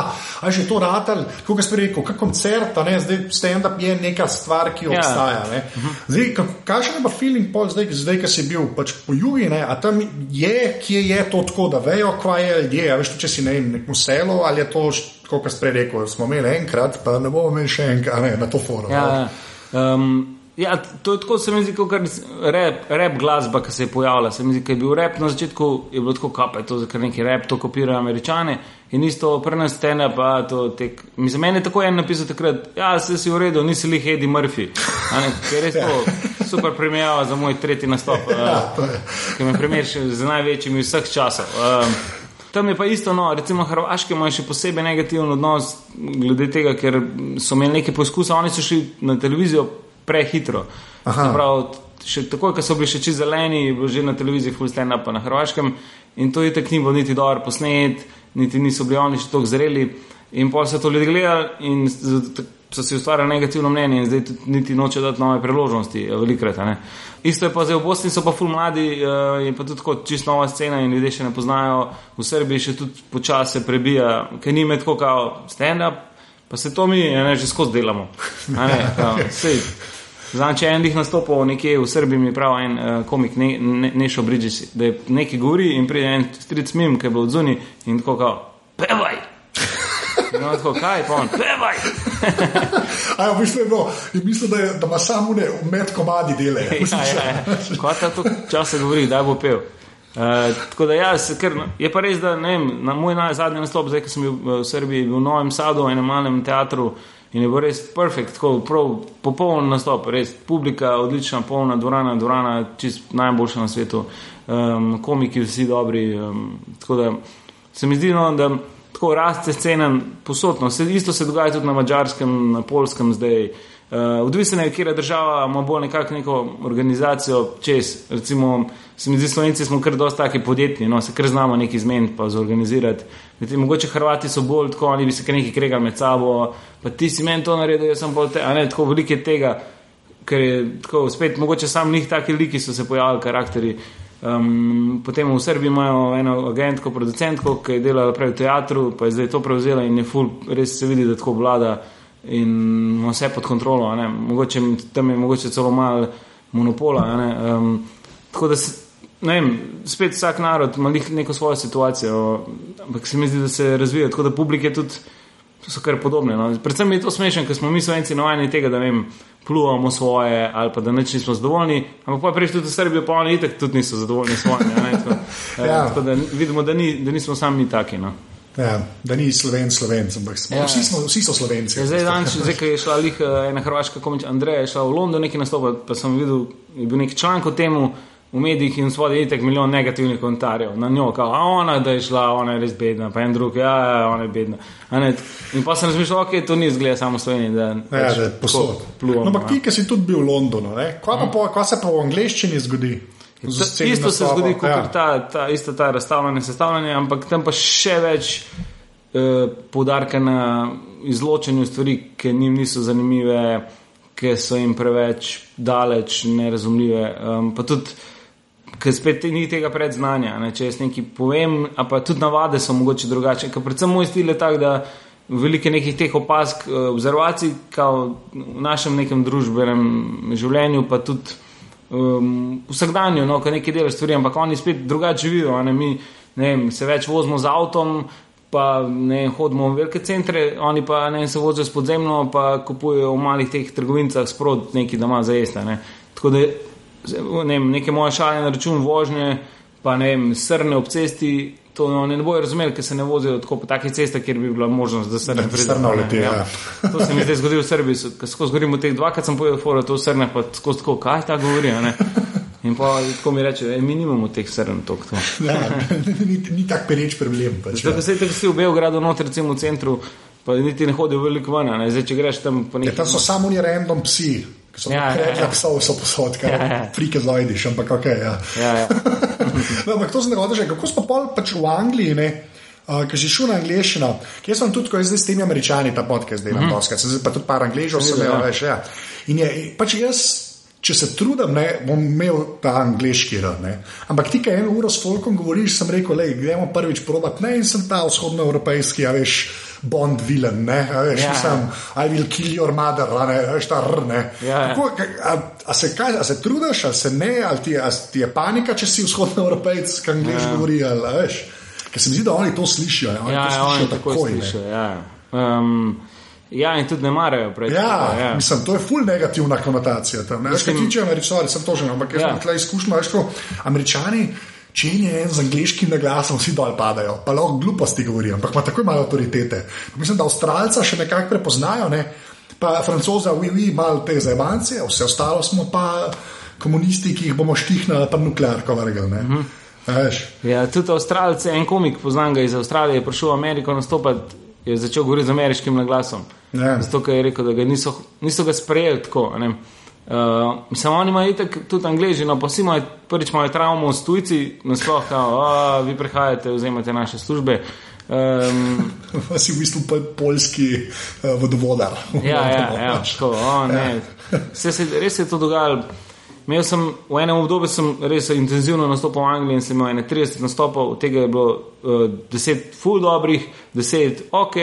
a že to ratal, kako si rekel, kot koncert, ne, zdaj stand-up je neka stvar, ki ja. obstaja. Ja. Zdaj, kakšen je pa feeling pol zdaj, zdaj ker si bil pač po jugi, ne, a tam je, kje je to tako, da vejo, kva je ljudje, a veš, tudi če si ne vem, nekem selu ali je to, kot si prej rekel, smo imeli enkrat, pa ne bomo imeli še enkrat, ne, na to forum. Ja, ja. Um, ja, to je tako, se mi zdi, kot rep, rep glasba, ki se je pojavila. Se mi zdi, da je bil rep na začetku, je bilo tako kape, to je neki rep, to kopirajo američane. In isto prenaš stene, pa to tek. Mi za mene tako je napisal takrat, ja, se si v redu, nisi li Hedi Murphy. Ker je to super primerjava za moj tretji nastop, uh, ki me primerja z največjimi vseh časov. Um, Tam je pa isto, no, recimo Hrvaške imajo še posebej negativen odnos glede tega, ker so imeli nekaj poskusa, oni so šli na televizijo prehitro. Še takoj, ko so bili še čisto zeleni, je bilo že na televiziji stand up na Hrvaškem in to je tako ni bilo niti dobro posnet, niti niso bili oni še tako zreli. In pa so to ljudje gledali in so si ustvarjali negativno mnenje in zdaj niti noče dati nove priložnosti, eh, velikrat. Isto je pa zdaj v Bosni, so pa ful mladi uh, in pa tudi kot čisto nova scena in ljudje še ne poznajo. V Srbiji še tudi počasi prebija, ker ni med tako kao stand-up, pa se to mi ne, že skozi delamo. Znam, če en jih nastopil nekje v Srbiji, mi pravi en uh, komik, ne, ne, Nešo Bridges, da je nekaj govori in pride en stric mim, ki je bil od zuni in tako kao, pevaj! No, tako, kaj pa on, pevaj. Aj, v bistvu je bilo, in mislim, da, je, da ima samo ne, med komadi dele. Ja, ja, ja. Kaj ta to časa govori, da bo pel. Uh, tako da jaz, ker je pa res, da ne vem, na moj zadnji nastop, zdaj, ko sem bil v Srbiji, bil v Novem Sadu, v enem malem teatru in je bil res perfekt, tako prav popoln nastop, res publika, odlična, polna dvorana, dvorana, čist najboljša na svetu, um, komiki vsi dobri. Um, tako da se mi zdi, no, da tako raste scena posodno. Se, isto se dogaja tudi na mačarskem, na polskem zdaj. Uh, odvisno je, kje država ima bolj nekako neko organizacijo čez. Recimo, se mi zdi, slovenci smo kar dosti taki podjetni, no, se kar znamo nekaj zmeniti pa zorganizirati. Zdaj, mogoče Hrvati so bolj tako, oni bi se kar nekaj kregali med sabo, pa ti si meni to naredil, jaz sem bolj te, a ne tako velike tega, ker je tako spet, mogoče sam njih taki liki so se pojavili, karakteri. Um, potem v Srbiji imajo eno agentko, producentko, ki je delala prej v teatru, pa je zdaj to prevzela in je ful, res se vidi, da tako vlada in ima vse pod kontrolo. Mogoče, tam je mogoče celo malo monopola. Um, tako da se, ne vem, spet vsak narod ima neko svojo situacijo, ampak se mi zdi, da se razvija, tako da publike tudi so kar podobne. No. Predvsem je to smešno, ker smo mi slovenci navajeni tega, da vem, plujemo svoje ali pa da neč nismo zadovoljni, ampak pa prej tudi v Srbiji, pa oni itek tudi niso zadovoljni s svojimi. Tako, eh, ja. tako da vidimo, da, ni, da nismo sami taki. No. Ja, da ni sloven, slovenc, ampak smo, ja, vsi, smo, vsi so slovenci. Ja, zdaj, dan, zdaj, ko je šla lih, eh, ena hrvaška komička, Andrej, je šla v London nekaj nastopati, pa sem videl, je bil nek članek o tem, v medijih in svoj itek milijon negativnih komentarjev na njo, kao, a ona, da je šla, ona je res bedna, pa en drug, ja, ja ona je bedna. In pa sem razmišljal, ok, to ni zgled samo Slovenije, da, ja, pač da je posod. No, ampak ti, ki si tudi bil v Londonu, kaj, pa, hmm. kaj se pa v angleščini zgodi? Isto se zgodi, kot ja. ta, ta, isto ta razstavljanje, sestavljanje, ampak tam pa še več eh, poudarka na izločanju stvari, ki njim niso zanimive, ki so jim preveč daleč, nerazumljive. Um, pa tudi ker spet ni tega predznanja. Ne? Če jaz nekaj povem, pa tudi navade so mogoče drugačne. Ker predvsem moj stil je tak, da veliko nekih teh opask, eh, observacij, kot v našem nekem družbenem življenju, pa tudi um, vsakdanjo, no, ko nekaj delaš stvari, ampak oni spet drugače živijo. Ne? Mi ne vem, se več vozimo z avtom. Pa ne hodimo v velike centre, oni pa ne se vozijo s podzemno, pa kupujejo v malih teh trgovincah sprot nekaj, da ima za jesti. Tako da ne vem, neke moje šale na račun vožnje, pa ne vem, srne ob cesti. To no, ne bojo razumeli, ker se ne vozijo tako po takih cestah, kjer bi bila možnost, da se ne preveč leti. Ja. Ja. To se mi zdaj zgodi v Srbiji, ko skozi govorimo teh dvakrat, sem povedal, fora, to srne, pa skozi tako, kaj ta govori. In pa tako mi reče, mi nimamo teh srn tok. Ja, ni ni tako pereč problem. Pač, Zato, ja. se si v Beogradu, noter, recimo v centru, pa niti ne hodijo veliko ven. Zdaj, če greš tam po nekaj. Ja, tam so samo ni random psi. So ja, rekli, da ja, ja. so vse posod, kaj ja, ja. frike zajdiš, ampak ok. Ja. Ja, ja. no, ampak to se ne godi, kako smo pa pač v Angliji, ne? Uh, Ker si šel na angliščino, kjer sem tudi, ko je zdaj s temi američani ta podcast delal, mm -hmm. zdaj pa tudi par angližov sem imel, veš, ja. In je, pač jaz, če se trudim, ne, bom imel ta angliški rad, ne. Ampak ti, ki eno uro s folkom govoriš, sem rekel, le, gremo prvič probat, ne, in sem ta vzhodnoevropejski, ja, veš. Bond vilen, ne, veš, ja, sem, ja. I will kill your mother, ne, veš, ta r, ne. Ja, ja. Kako, a, a, se, kaj, a se trudiš, a se ne, ali ti, ti je panika, če si vzhodno evropejc, ki angliš ja. govori, ali veš. Ker se mi zdi, da oni to slišijo, oni ja, to ja, slišijo oni takoj. Slišijo, ja. Um, ja, in tudi ne marajo prej. Ja, ja, mislim, to je full negativna konotacija tam. Ne, veš, kaj tiče američani, sem to že, ampak jaz ja. imam tukaj izkušnjo, veš, ko američani. Če je en z angliškim naglasom, vsi dol padajo, pa lahko gluposti govorijo, ampak ima tako malo avtoritete. Mislim, da Avstralca še nekako prepoznajo, ne? pa Francoza, vi, vi, malo te zajemance, vse ostalo smo pa komunisti, ki jih bomo štihnili, pa nuklearko vrgli. Uh mhm. -huh. Ja, tudi Avstralce, en komik, poznam ga iz Avstralije, je prišel v Ameriko nastopati, je začel govoriti z ameriškim naglasom. Ja. Zato, je rekel, da ga niso, niso ga sprejeli tako. Uh, Samo oni imajo tudi angliži, no pa vsi imajo prvič imajo travmo s tujci, nasploh, vi prihajate, vzemate naše službe. Um, si v bistvu polski uh, vodovodar. ja, ja, ja, tako, o, ne. Se, se, res je to dogajalo. Imel sem v enem obdobju res intenzivno nastopal v Angliji in sem imel 30 nastopov, od tega je bilo uh, 10 full dobrih, 10 ok,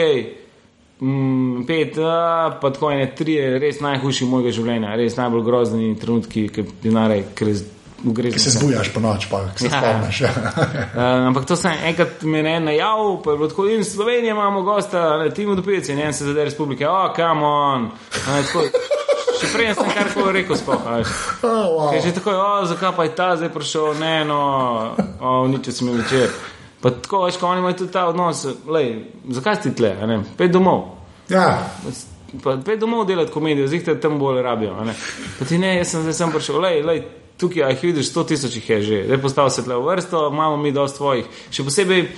5 mm, uh, pa tako ene 3 res najhujši mojega življenja, res najbolj grozni trenutki, ki bi narej, ker Ki se zbujaš po noč, pa se ja. spomniš. uh, ampak to sem enkrat me ne najavil, pa je bilo tako in Slovenija imamo gosta, ne timo do pici, in en se zadej republike, oh, come on. Še prej sem kar koli rekel, spoh. Oh, wow. Že tako je, oh, zakaj pa je ta zdaj prišel, ne, no, oh, nič se mi večer. Pa tako, veš, ko oni imajo tudi ta odnos, lej, zakaj si tle, ne, pet domov. Ja. Pa pet domov delati komedijo, zdaj te tam bolj rabijo. Pa ti ne, jaz sem zdaj sem prišel, lej, lej, tukaj jih vidiš, sto tisoč jih je že, zdaj postavlja se tle v vrsto, imamo mi dosti svojih. Še posebej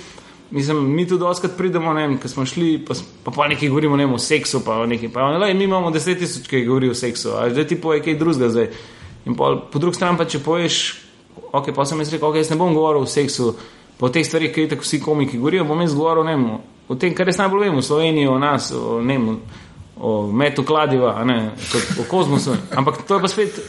Mislim, mi tudi oskrat pridemo, ne vem, ko smo šli, pa, pa, pa nekaj govorimo ne, o seksu, pa o neki, pa ne, mi imamo deset tisoč, ki govorijo o seksu, a zdaj ti povej kaj drugega zdaj. In pa, po drugi strani pa če poveš, ok, pa sem jaz rekel, ok, jaz ne bom govoril o seksu, pa o teh stvarih, ki tako vsi komiki govorijo, bom jaz govoril ne, o tem, kar jaz najbolj vem, o Sloveniji, o nas, o, ne, o metu kladiva, ne, o kozmosu. Ampak to je pa spet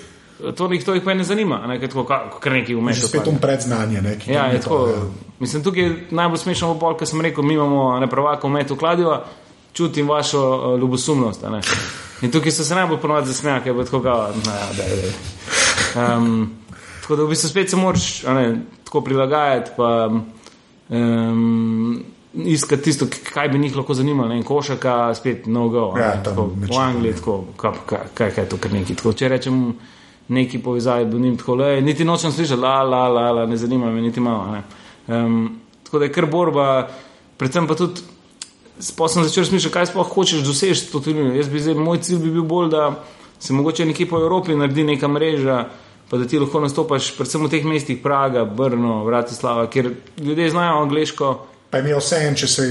to, to jih pa ne zanima, ne, tako, kar nekaj umetnosti. Spet to predznanje. Ne, ja, je tako. Ja. Mislim, tukaj je najbolj smešno v pol, ker sem rekel, mi imamo nepravako umetu kladiva, čutim vašo uh, ljubosumnost. In tukaj so se najbolj ponovadi zasmejali, ker je tako, da je. Um, tako da v bistvu spet se moraš ne, tako prilagajati. Pa, um, Iskati tisto, kaj bi njih lahko zanimalo, ne košaka, spet no go. Ja, tako, v Angliji, tako, kaj, kaj, kaj je to, kar neki. Tako, če rečem, neki povezavi, da jim tako le, niti nočem slišati, la, la, la, la, ne zanima me niti malo. Um, tako da je kar borba, predvsem pa tudi, pa sem začel smišljati, kaj sploh hočeš doseči to turnir. Jaz bi zdaj, moj cilj bi bil bolj, da se mogoče nekje po Evropi naredi neka mreža, pa da ti lahko nastopaš, predvsem v teh mestih Praga, Brno, Bratislava, kjer ljudje znajo angliško. Pa je vse en, če se.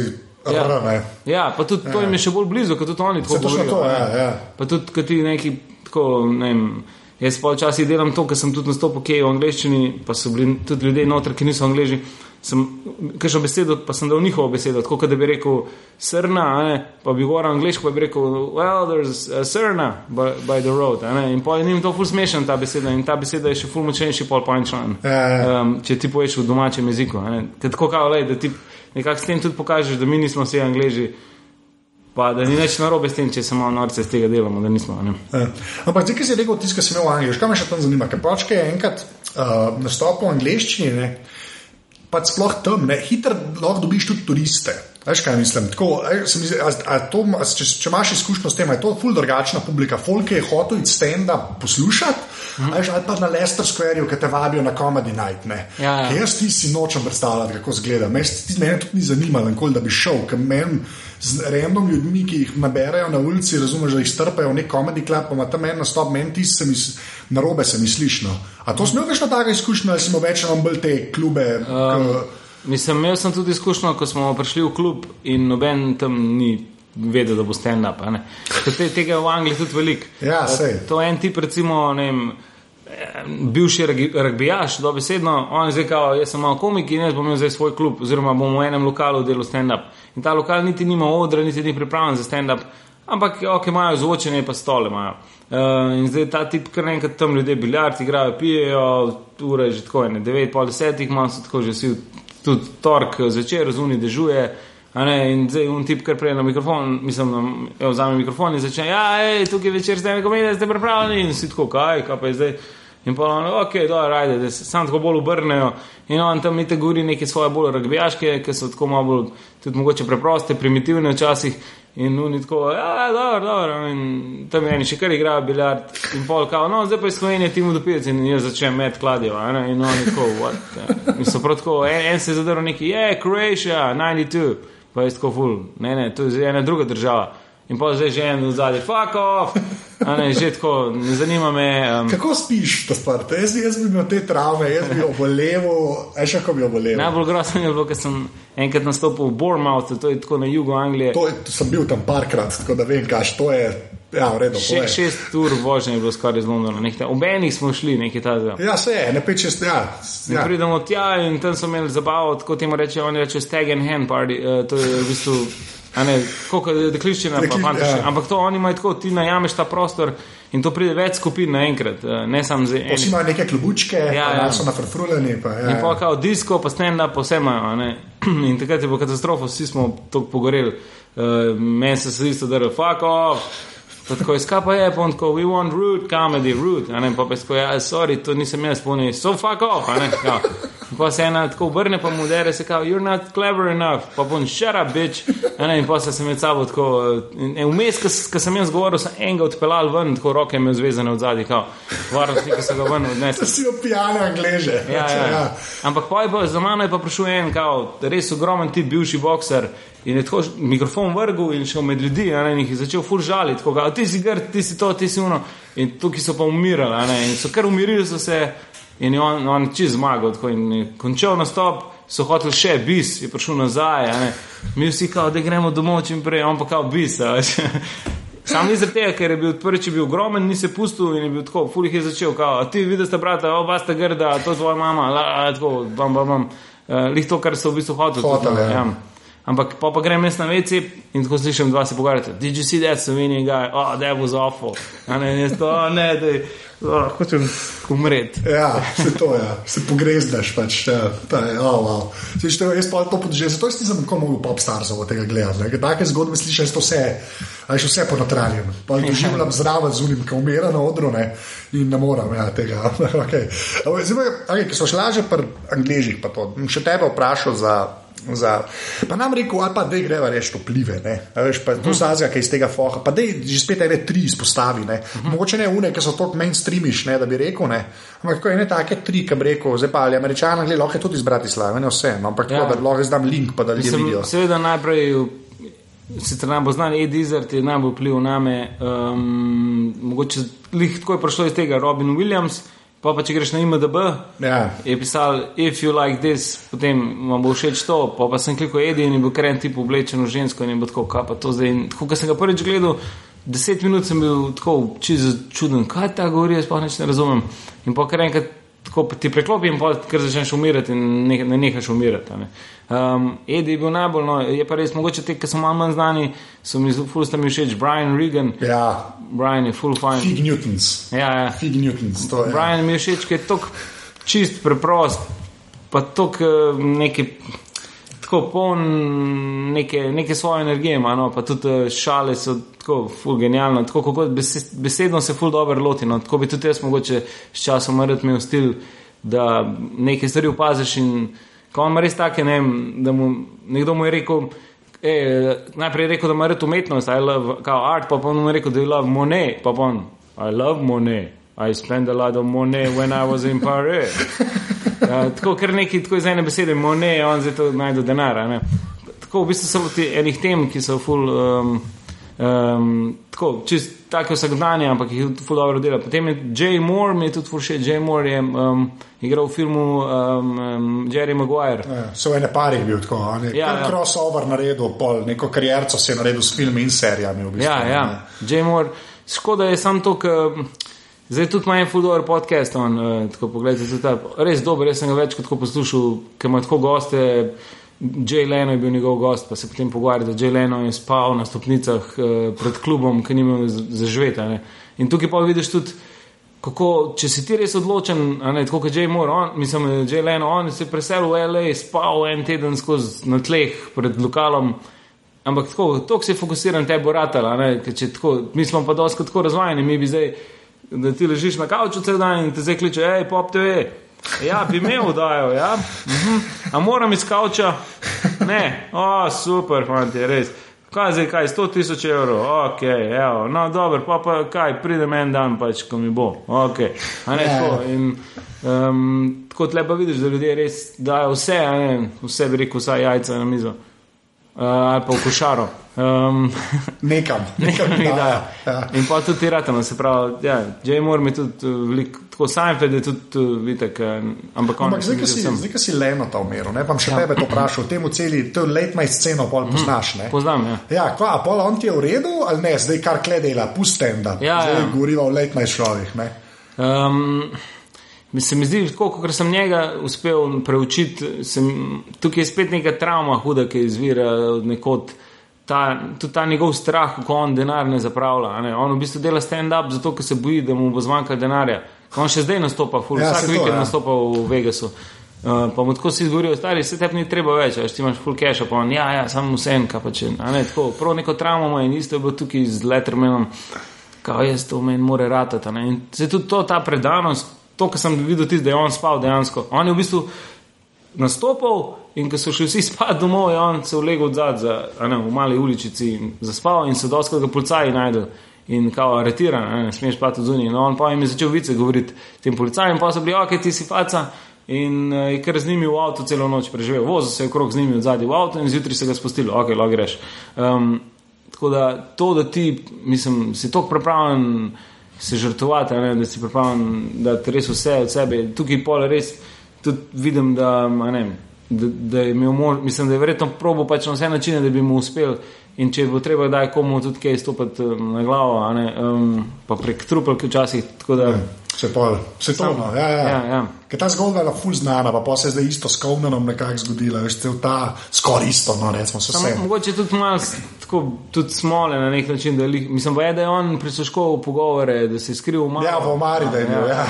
Ja, rane. ja, pa tudi ja. to jim je še bolj blizu, kot tudi oni. Tako govorijo, to, ja, ja. Pa tudi, kot ti neki, tako, ne vem. Jaz pa včasih delam to, ker sem tudi nastopil v angleščini, pa so bili tudi ljudje noter, ki niso angliži. Sem kažem besedo, pa sem dal njihovo besedo, tako da bi rekel srna, ne, pa bi govoril angliško, pa bi rekel, well, there's a srna by, by the road. In pa je njim to ful smešen ta beseda in ta beseda je še ful močnejši pol punčlan, ja, ja. um, če ti poveš v domačem jeziku. Tako kao, lej, da ti nekako s tem tudi pokažeš, da mi nismo vsi angliži. Pa da ni več narobe s tem, če se malo norce iz tega delamo, da nismo. E, ampak zdaj, ki si rekel, tiskaj se me v Angliji, kaj me še tam zanima? Ker pač, kaj je enkrat uh, nastopil v angleščini, ne, pa sploh tam, ne, hitro lahko dobiš tudi turiste. Veš kaj mislim? Tako, misli, a, a to, a, če, če imaš izkušnjo s tem, je to ful drugačna publika. Folk je hotel iti stand-up poslušati, mm. veš, ali pa na Leicester Square, ki te vabijo na Comedy Night. Ja, ja. Jaz ti si nočem predstavljati, kako zgleda. Mene tudi ni zanimalo, da bi šel, ker meni z random ljudmi, ki jih naberajo na ulici, razumeš, da jih strpajo v nek komedi klub, pa ima tam en nastop, meni ti se mi narobe se misliš. No. A to smo več na taka izkušnja, ali smo več na bolj te klube? Um, mislim, imel sem tudi izkušnjo, ko smo prišli v klub in noben tam ni. Vedeti, da bo stand-up. Te, tega je v Angliji tudi veliko. Ja, to je en tip, recimo, ne vem, bivši rugbijaš, dobesedno, on je rekel, jaz sem malo komik in jaz bom imel zdaj svoj klub, oziroma bom v enem lokalu delal stand-up. In ta lokal niti nima odra, niti ni pripravljen za stand-up, ampak ok, imajo zvočene, pa stole imajo. Uh, in zdaj ta tip, kar enkrat tam ljudje biljard igrajo, pijejo, ure je že tako, ne, devet, pol desetih, malo so tako že vsi, tudi tork zvečer, zunaj dežuje. In zdaj un tip, kar prej na mikrofon, mislim, da vzame mikrofon in začne, ja, hej, tukaj večer ste mi komedije, ste pripravljeni in vsi tako, kaj, kaj pa je zdaj. In pa ono, ok, da rajde, da se sam tako bolj obrnejo. In on tam niti govori neke svoje bolj rugbijaške, ki so tako malo bolj, tudi mogoče preproste, primitivne včasih. In oni tako, ja, dobro, dobro. In tam je eni še kar igrajo biljard. In pol kao, no, zdaj pa je Slovenija tim udopilec in jaz začnem met kladijo. In oni tako, what? Ja. In so prav tako, en, en se je zadrl neki, je, yeah, Croatia, 92. Pa je tako ful, ne, ne, to je ena druga država in pa zdaj že en zadnji, fuck off, ne, že tako, ne zanima me. Um, Kako spiš, to spar, to jaz, jaz bi imel te travme, jaz bi obolel, aj še kako bi obolel. Najbolj grozno je bilo, ker sem enkrat nastopil v Bournemouth, to je tako na jugu Anglije. To, je, to sem bil tam parkrat, tako da vem, kaj to je. Ja, redu. Še, šest ur vožnje je bilo skoraj iz Londona. Ob enih smo šli, nekaj takega. Ja, se je, ne peč čez. Ja, Ja. ja. Pridemo tja in tam so imeli zabavo, tako temu rečejo, oni rečejo stag and hand party. Uh, to je v bistvu, je dekliščina, pa Dekli- fantaši. ja. Ampak to oni imajo tako, ti najameš ta prostor in to pride več skupin naenkrat, uh, ne samo za Vsi eno. imajo neke klubučke, Ja, ja, so nafrfruleni. Pa, ja, In pa kao disko, pa stand-up, pa vse imajo. In takrat je bilo katastrofa, vsi smo tako pogoreli. Uh, Meni se je isto drlo, fuck off. Pa tako je, skapa je, pa on tako, we want root comedy, root. A ne, pa pa tako, ja, sorry, to nisem jaz, spomni, so fuck off, a ne. Kao. In Pa se ena tako obrne, pa mu dere se kao, you're not clever enough, pa pon, shut up, bitch. A ne, in pa se med sabo tako, eh, in, in vmes, ko sem jaz govoril, sem enega odpeljal ven, tako roke imel zvezane od zadaj, kao, varnostniki so ga ven odnesli. Vsi opijane angleže. Ja, ja. Ampak pa je pa, za mano je pa prišel en, kao, res ogromen tip, bivši bokser. In je tako mikrofon vrgel in šel med ljudi, ne, in jih je začel ful žaliti, kao, ti si grd, ti si to, ti si uno. In tukaj so pa umirali, ne, in so kar umirili so se in je on, on čez zmagal, tako in je končal nastop, so hoteli še bis, je prišel nazaj, a ne. Mi vsi kao, da gremo domov čim prej, on pa kao bis. Sam zaradi tega, ker je bil prvič je bil ogromen, ni se pustil in je bil tako, fulih je začel, kao, a ti vidiš, brata, oba sta grda, to je tvoja mama, la, la, tako, bam, bam, bam. Uh, Lih to, kar so v bistvu hoteli. Hotel, tudi, ja. Ampak pa, pa grem jaz na veci in tako slišim dva se pogovarjati. Did you see that Slovenian guy? Oh, that was awful. A ne, jaz to, oh, ne, da oh, hočem umreti. Ja, se to je, ja. se pogrezneš. Pač, ja, je, oh, wow. Sliš, to, jaz pa to podžem, zato jaz nisem nikoli mogel popstarsov od tega gledati. ne. Take zgodbe slišiš, jaz to vse, a veš vse ponotranjem. Pa jih doživljam zraven z unim, ki umira na odru ne, in ne morem ja, tega. okay. Zdaj, okay, ki so šla že pri Angležih, pa to. Še tebe vprašal za. Za, pa nam rekel, ali pa da greva reči vplive, veš, pa to zazga, ki iz tega foha, pa da že spet ene tri izpostavi, ne, mogoče ne une, ki so tako mainstreamiš, ne, da bi rekel, ne, ampak ene take tri, ki bi rekel, zdaj pa ali američani, gledaj, lahko je tudi iz Bratislave, ne vse, no, ampak Ja. tako, da lahko zdaj link, pa da ljudje vidijo. seveda najprej, sicer najbolj znan Ed Izzard je najbolj vpliv name, um, mogoče lih tako je prišlo iz tega Robin Williams, pa pa če greš na IMDB, Ja. je pisal, if you like this, potem vam bo všeč to, pa, pa sem klikal Edi in je bil kren tip oblečen v žensko in je bilo tako, kaj pa to zdaj. In tako, ko sem ga prvič gledal, deset minut sem bil tako čisto čuden, kaj ta govori, jaz pa nič ne razumem. In pa kar enkrat tako ti preklopi in pa kar začneš umirati in ne, ne nehaš umirati. Ne. Um, Edi je bil najbolj, no, je pa res mogoče te, ki so malo manj znani, so mi ful sta mi všeč, Brian Regan, Ja, Brian je full fine. Fig Newtons. Ja, ja. Fig Newtons, to je. Brian mi je všeč, ker je tako čist, preprost, pa tako neki. Tako poln neke, neke svoje energije, ima, no, pa tudi eh, šale so tako ful genialno, tako kako bes- besedno se ful dobro loti. No, tako bi tudi jaz mogoče s časom rad imel stil, da nekaj stvari opaziš in ko ima res take, ne vem, da mu nekdo mu je rekel. E, najprej je rekel, da ima rad umetnost, I love kao art, pa pa mu je rekel, da je love Monet, pa pa on, I love Monet, I spend a lot of money when I was in Paris. Uh, tako kar neki, tako iz ene besede, Monet, on zdaj to najde denar. Tako v bistvu so ti enih tem, ki so ful. Um, Um, tako, čist tako vsakdanje, ampak jih tudi ful dobro dela. Potem je Jay Moore, mi je tudi ful še, Jay Moore je um, igral v filmu um, um, Jerry Maguire. Ja, So ene parih bil tako, on je Ja, ja, crossover naredil, pol, neko karierco si je naredil s filmi in serijami. V bistvu, Ja, ja. ne. Jay Moore, škoda je sam to, ker zdaj tudi ima en fuldoor podcast, on, uh, tako pogledajte, tudi ta, res dober, jaz sem ga več kot tako poslušal, ker ima tako goste. Jay Leno je bil njegov gost, pa se potem pogovarja, da Jay Leno je spal na stopnicah uh, pred klubom, ki ni imel zažveta. Ne. In tukaj pa vidiš tudi, kako, če si ti res odločen, ne tako kot Jay Moore, on, mislim, Jay Leno, on se je preselil v LA, spal en teden skozi na tleh pred lokalom. Ampak tako, tako si fokusiran, te bo ratala. ker če Tako, mi smo pa dosti tako razvajeni, mi bi zdaj, da ti ležiš na kavču cel dan in te zdaj kliče, hej, pop TV. Ja, bi me vdajo, ja. Mhm. A moram iz kavča? Ne, o, super, fanti, res. Kaj zdaj, kaj, 100 tisoč evrov, ok, evo, no, dobro, pa pa kaj, pridem en dan, pač, ko mi bo, ok. A ne, Ja. tako. In, um, tako lepo vidiš, da ljudje res dajo vse, ne, vse bi rekel, vsaj jajca na mizo. Uh, ali pa v košaro. Um, nekam, nekam dajo. dajo. Ja. In pa tudi ti ratano, se pravi, ja, J. Moore mi tudi uh, veliko, tako Seinfeld je tudi, uh, vidite, ampak on Ampak zdaj, si, vsem- zdaj, si Leno ta umeril, ne pa še tebe to vprašal, temu celi, to late night sceno pol poznaš, ne? Poznam, ja. Ja, kva, a pol on ti je v redu, ali ne, zdaj kar kle dela, pusti enda. Ja, zdaj ja. govoriva o late night šovih, ne? Um, se mi zdi, tako kot sem njega uspel preučiti, sem, tukaj je spet neka travma huda, ki izvira od nekod. Ta, tudi ta njegov strah, ko on denar ne zapravlja. a Ne? On v bistvu dela stand-up zato, ker se boji, da mu bo zmanjkalo denarja. On še zdaj nastopa, ful, Ja, vsak to, vikend ja. nastopa v Vegasu. Uh, pa mu tako si zgorijo, stari, se tebi ni treba več, veš, ti imaš full cash, pa on, ja, ja, samo vse en, kaj pa če. a Ne, tako, prav neko travmo ima in isto je bilo tukaj z Lettermanom, kao jaz to meni more ratati. ne. In se tudi to, ta predanost, to, kar sem videl tisti, da je on spal dejansko. On je v bistvu nastopal in ko so šli vsi spat domov, je on se vlegel od zadaj v mali uličici in zaspal in so doskrat ga policaji najdel. In kao aretiran, ne, ne smeš spati zunaj. No, on pa jim je začel vice govoriti tem policajem, pa so bili, ok, ti si faca. In uh, je kar z njimi v avtu celo noč preživel, vozil se je okrog z njimi od zadaj v avtu in zjutraj se ga spustilo, ok, lahko greš. Um, tako da to, da ti, mislim, si tako pripravljen se žrtvovati, ne, da si pripravljen dati res vse od sebe. Tukaj pol res tudi vidim, da, ne, da, da je imel mož, mislim, da je verjetno probo pač na vse načine, da bi mu uspel. In če bo treba kdaj komu tudi kaj stopiti um, na glavo, ne, um, pa prek trupelke včasih, tako da. Se pol, se to, no, ja, ja. Ja, ja. Ker ta zgodba je bila ful znana, pa, pa se je zdaj isto s Kovnanom nekako zgodila, veš, cel ta skoraj isto, no, recimo se vse. mogoče tudi malo tako, tudi smole na nek način. Da, li, mislim, pa je, da je on prisluškoval pogovore, da se je skril malo. Ja, v omari, da je bil, ja.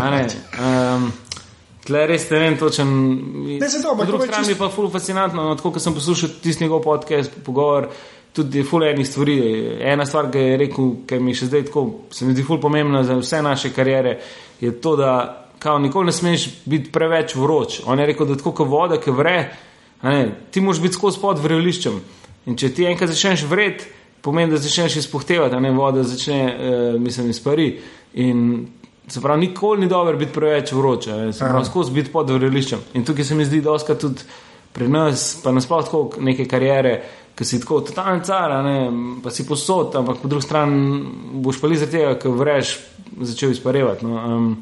A ne, um, Tle res ne vem točen. Ne, ampak Po drugi strani čisto- je pa ful fascinantno, no, tako kot sem poslušal tisti njegov podcast, pogovor, tudi ful enih stvari. Ena stvar, ki je rekel, ki mi še zdaj tako, se mi zdi ful pomembna za vse naše karijere, je to, da kao, nikoli ne smeš biti preveč vroč. On je rekel, da tako kot voda, ki vre, ne, ti moraš biti skozi pod vreliščem. In če ti enkrat začneš vret, pomeni, da začneš izpuhtevati, a ne voda začne, uh, mislim, izpari. In se pravi, nikoli ni dobro biti preveč vroč, a ne, se pravi, skozi biti pod vreliščem. In tukaj se mi zdi, da oska tudi pri nas, pa nasploh tako neke karijere, ki si tako totalni car, ne, pa si posod, ampak po drugi strani boš pa li zaradi tega, ker vreš, začel izparevati. No. Um,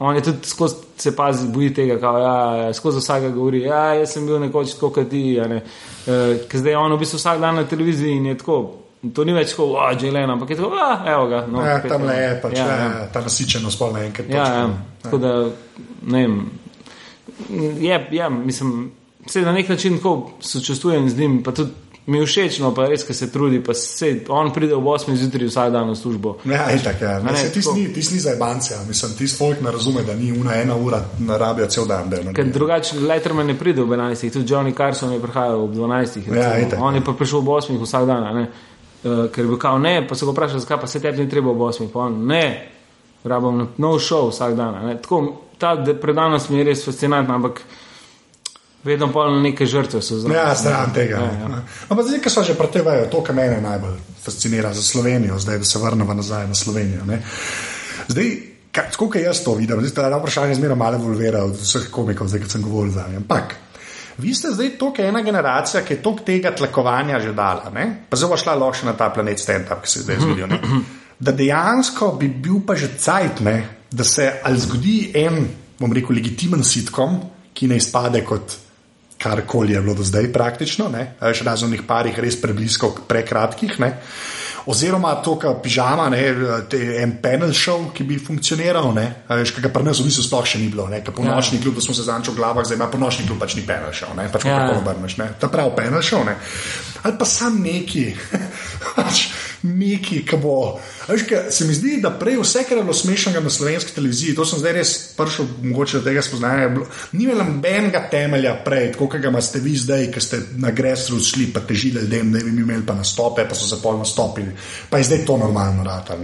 on je tudi skozi se pazi, boji tega, kao, ja, ja, skozi vsega govori, ja, jaz sem bil nekoč tako kot ti, a ne. Uh, ker zdaj je on v bistvu vsak dan na televiziji in je tako. To ni več tako, a že Lena, ampak je tako, a evo ga. No, Ja, tam le je pač ja, ja, ja. ja. ta nasičenost, pol naenkrat. Ja, točno. ja. Tako da, ne vem. Je, ja, mislim, se na nek način tako sočustvujem z njim, pa tudi mi je všeč, no pa res, ker se trudi, pa se on pride ob 8 zjutraj vsak dan v službo. Ja, itak, ja. Ne, Ne, tis ni, tis ni za ebance, ja. mislim, tis folk ne razume, da ni una ena ura, na rabijo cel dan. Ker drugače Letterman ne pride ob 11, tudi Johnny Carson je prihajal ob 12. Ja, recimo. itak. on je pa prišel ob 8 vsak dan, ne. Uh, ker je bil kao ne, pa se ga vprašal, zakaj pa se tebi ni treba ob 8, pa on ne, rabim nov show vsak dan. Ne. Tako, ta predanost mi je res fascinantna, ampak vedno pa neke žrtve so zraven. Ja, stran tega. Ja, Ja. Ampak zdaj, ko so že pretevajo, to, kar mene najbolj fascinira za Slovenijo, zdaj, da se vrnemo nazaj na Slovenijo. Ne. Zdaj, ka- tako kot jaz to vidim, zdaj ta vprašanje zmeraj malo volvera od vseh komikov, zdaj, ko sem govoril za njim. Ampak. Vi ste zdaj toliko ena generacija, ki je toliko tega tlakovanja že dala, ne? pa zelo šla lahko še na ta planet stand-up, ki se zdaj zgodi. ne. Da dejansko bi bil pa že cajt, ne? da se ali zgodi en, bom rekel, legitimen sitkom, ki ne izpade kot karkoli je bilo do zdaj praktično, ne? Veš, razen onih parih res preblisko, prekratkih. Ne? Oziroma to, kar pižama, ne, en panel show, ki bi funkcioniral, ne, veš, ga pri nas v bistvu sploh še ni bilo, ne, ker po nočni klub, da smo se zančili v glavah, zdaj ima po nočni klub pač ni panel show, ne, pač Ja. kako obrneš, ne, ta pravi panel show, ne. Ali pa sam neki, pač neki, ki bo. a Veš, ka, se mi zdi, da prej vse, kar je bilo smešnega na slovenski televiziji, to sem zdaj res prišel, mogoče do tega spoznanja, bilo- ni imelo nobenega temelja prej, tako kot ga imate vi zdaj, ki ste na grassroots šli, pa težili ljudem, da bi imeli pa nastope, pa so se pol nastopili. Pa je zdaj to normalno rata.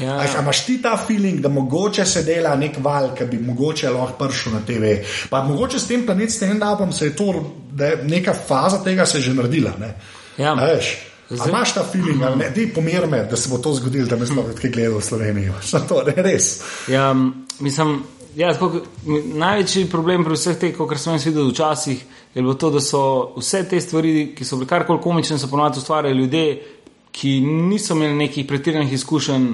Ja. A imaš ti ta feeling, da mogoče se dela nek val, ki bi mogoče lahko prišel na TV. Pa mogoče s tem planet stand-upom se je to, da je neka faza tega se je že naredila. Ne? Ja. A veš, a Zdaj- imaš ta feeling, ali ne, ti pomir me, da se bo to zgodilo, da me sploh kaj gledal v Sloveniji. To, ne, res. Ja, mislim, Ja, tako, največji problem pri vseh teh, kar sem jaz videl včasih, je bilo to, da so vse te stvari, ki so bile karkoli komične, so ponovadi ustvarjali ljudje, ki niso imeli nekih pretiranih izkušenj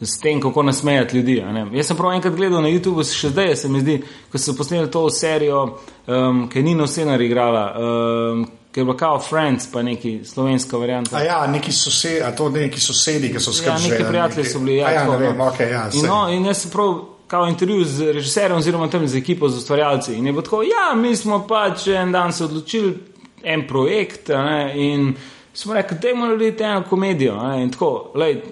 s tem, kako nasmejati ljudi. Jaz sem prav enkrat gledal na YouTube, še zdaj se mi zdi, ko so posneli to serijo, um, ki je Nino Senar igrala. Um, Ker je bilo kao Friends, pa neki slovenska varianta. A ja, neki sosedi, a to neki sosedi, ki so skrbeli. Ja, neki prijatelji so bili. Ja, ja, tako, ne vem, no. ok, ja. In, no, in jaz sem prav kao intervju z režiserjem oziroma tam z ekipo, z ustvarjalci. In je bilo tako, ja, mi smo pač en dan se odločili, en projekt ne, in smo rekli, da moramo narediti eno komedijo. Ne, in tako, lej,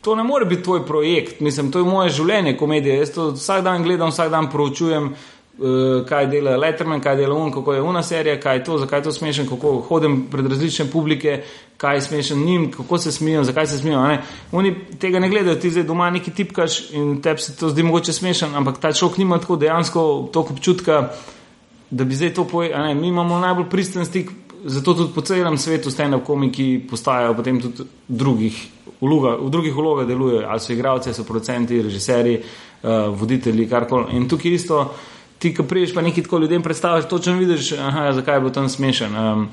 to ne more biti tvoj projekt, mislim, to je moje življenje, komedija. Jaz to vsak dan gledam, vsak dan proučujem. Uh, kaj dela Letterman, kaj dela Un, kako je una serija, kaj je to, zakaj je to smešen, kako hodim pred različne publike, kaj je smešen njim, kako se smijo, zakaj se smijo. Oni tega ne gledajo, ti zdaj doma neki tipkaš in tebi se to zdi mogoče smešen, ampak ta človek nima tako dejansko toliko občutka, da bi zdaj to povedal. Mi imamo najbolj pristen stik, zato tudi po celem svetu stand-up komiki postajajo potem tudi drugih vloga, v drugih vlogah delujejo, ali so igralci, so producenti, režiserji, uh, voditelji, karkoli. In tukaj isto ti, ki priješ, pa nekaj tako ljudem predstaviš, točno vidiš, aha, zakaj je bil tam smešen. Um,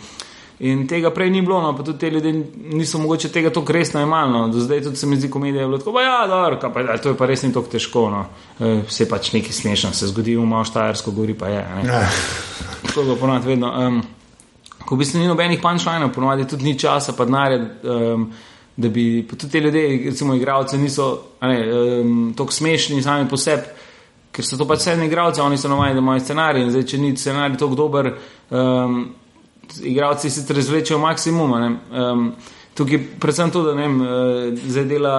in tega prej ni bilo, no, pa tudi te ljudje niso mogoče tega tako resno imali. No. Do zdaj tudi se mi zdi komedija bilo tako, pa ja, dobro, pa, to je pa res ni tako težko. No. E, vse pač nekaj smešno se zgodi, ima štajersko gori, pa je. Ja. tako je ponovadi vedno. Um, ko v bistvu ni nobenih punčlinov, ponovadi tudi ni časa, pa denarja. Um, Da bi tudi te ljudje, recimo, igravci, niso um, tako smešni sami po sebi, ker so to pač sedmi igralci, oni so navajeni, da imajo scenarij. Zdaj, če ni scenarij tako dober, um, igralci si razvlečejo maksimum. Um, tukaj je predvsem to, da ne vem, uh, zdaj dela.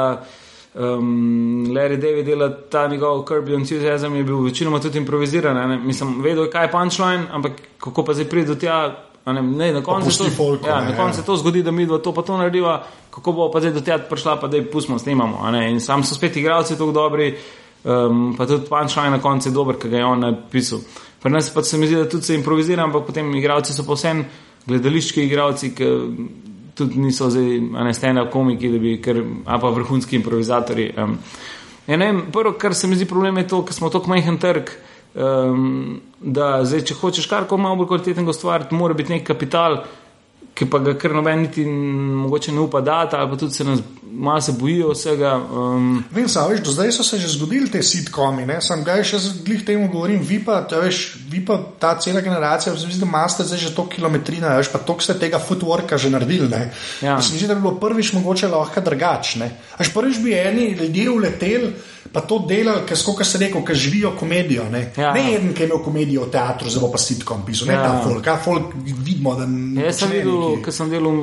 Um, Larry David dela ta njegov Kirby entuzijazem, je bil večinoma tudi improviziran. Ne? Mislim, vedel je, kaj je punčline, ampak kako pa zdaj pride do tja. Ne, ne, na koncu se to, ja, na koncu ja. to zgodi, da mi dva to pa to narediva, kako bo pa zdaj do tega prišla, pa da jih pustimo, snimamo. In sam so spet igralci tako dobri, um, pa tudi punčline na koncu je dober, ki ga je on napisal. Pri nas pa se mi zdi, da tudi se improvizira, ampak potem igralci so povsem gledališki igralci, ki tudi niso zdaj ne stene komiki, da bi, ker, a pa vrhunski improvizatori. Um, ja, ne, prvo, kar se mi zdi problem, je to, ker smo tako majhen trg. Um, da, zdaj, če hočeš kar koli malo bolj kvalitetnega ustvariti, mora biti nek kapital, ki pa ga kar noben niti mogoče ne upa dati, ali pa tudi se nas malo bojijo vsega. Um. Vem, sa, veš, do zdaj so se že zgodili te sitkomi, ne? sem ga še glih temu govorim, vi pa, veš, vi pa ta cela generacija, se, da imate zdaj že to kilometrina, veš, pa toliko ste tega footworka že naredili. Ja. Mislim, da bi bilo prvič mogoče lahko drugačne. Až prvič bi eni ljudje uleteli pa to delali, kot se reče, ki živijo komedijo. Ne, ja, ne ja. en, ki je imel komedijo v teatru, zelo pa sitkom pisal, ne ja. ta folk, kaj folk vidimo. Ja, jaz sem videl, ker sem delal,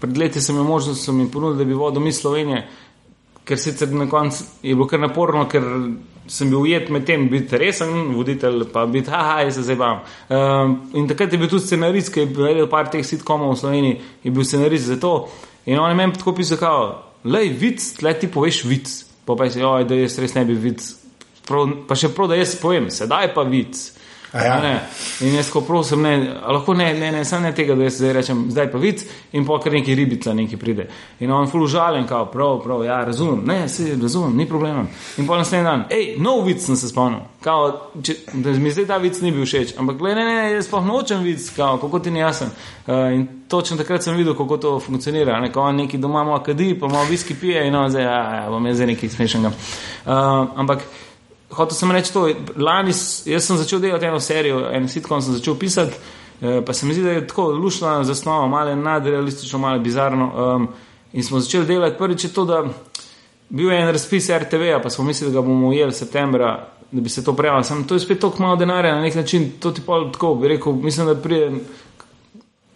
pred leti sem imel možnost, da mi ponudili, da bi vodil mi Slovenije, ker sicer na koncu je bilo kar naporno, ker sem bil ujet med tem, biti resen voditelj, pa biti, haha, jaz se zdaj bam. Um, in takrat je bil tudi scenarist, ki je bil par teh sitkomov v Sloveniji, je bil scenarist za to. In on je meni tako pisal, kao, lej, vic, tle ti poveš vic pa pa si, oj, da jaz res ne bi videl. Pa še prav, da jaz povem, sedaj pa vic. Ja. In jaz ko prosim, ne, lahko ne, ne, ne, ne tega, da jaz zdaj rečem, zdaj pa vic in pa kar neki ribica neki pride. In on ful žalen, kao, prav, prav, ja, razumem, ne, se razumem, ni problema. In pa naslednji dan, hej, nov vic sem se spomnil, kao, če, da mi zdaj ta vic ni bil všeč, ampak gledaj, ne, ne, jaz pa nočem vic, kao, kako ti ni jasen. Uh, in točno takrat sem videl, kako to funkcionira. Ne, kao, neki doma ima kadi, pa ima viski pije in on zdaj, ja, ja, bom jaz nekaj smešnega. Uh, ampak hotel sem reči to. Lani jaz sem začel delati eno serijo, en sitkom sem začel pisati, eh, pa se mi zdi, da je tako lušna zasnova, malo nadrealistično, malo bizarno. Um, in smo začeli delati prvič to, da bil je en razpis RTV, pa smo mislili, da ga bomo ujeli septembra. Da bi se to prejavilo, samo to je spet toliko malo denarja na nek način. To ti pa tako bi rekel, mislim, da prije,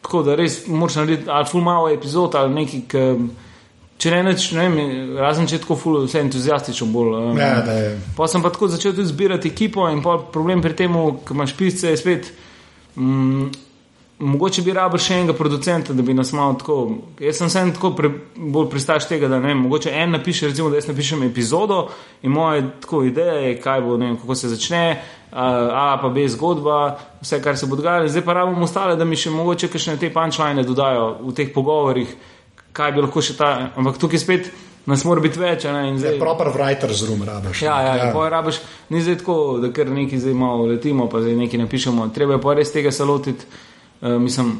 tako da res moraš narediti ali ful malo epizod ali nekaj, Če ne, neč, ne vem, razen če tako ful, vse entuzijastično bolj. Um, ja, pa sem pa tako začel tudi zbirati ekipo in problem pri tem, ko imaš pisce, je spet. Um, mogoče bi rabil še enega producenta, da bi nas malo tako. Jaz sem sem tako pre, bolj pristaš tega, da ne vem, mogoče en napiše, recimo, da jaz napišem epizodo in moja tako ideja je, kaj bo, ne vem, kako se začne. A, pa B zgodba, vse, kar se bo dogajalo, zdaj pa rabimo ostale, da mi še mogoče kakšne te punčline dodajo v teh pogovorih, kaj bi lahko še ta. Ampak tukaj spet nas mora biti več. Ne, in Ja, zdaj, proper writer's room rabiš. Ja, ja, ja. ja. Rabiš, ni zdaj tako, da kar nekaj zdaj malo letimo, pa zdaj nekaj napišemo. Treba je pa res tega se lotiti. Uh, mislim,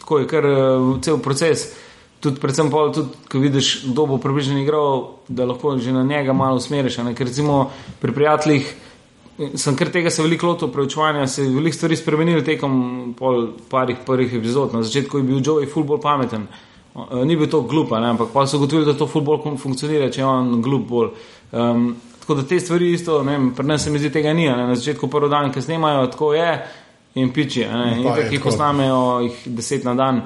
tako je kar uh, cel proces. Tudi, predvsem, pa, tudi, ko vidiš, kdo bo približno igral, da lahko že na njega malo usmeriš. ne. Ker recimo pri prijateljih sem kar tega se veliko lotil preučevanja, se je veliko stvari spremenilo tekom pol parih prvih epizod. Na začetku je bil Joey full bolj pameten. Uh, ni bil to glup, ne, ampak pa so ugotovili, da to futbol funkcionira, če je on glup bolj. Um, tako da te stvari isto, ne vem, pri nas se mi zdi tega ni, ne, na začetku prvo dan, ki snemajo, tako je in piči, ne, in tako jih posnamejo jih deset na dan,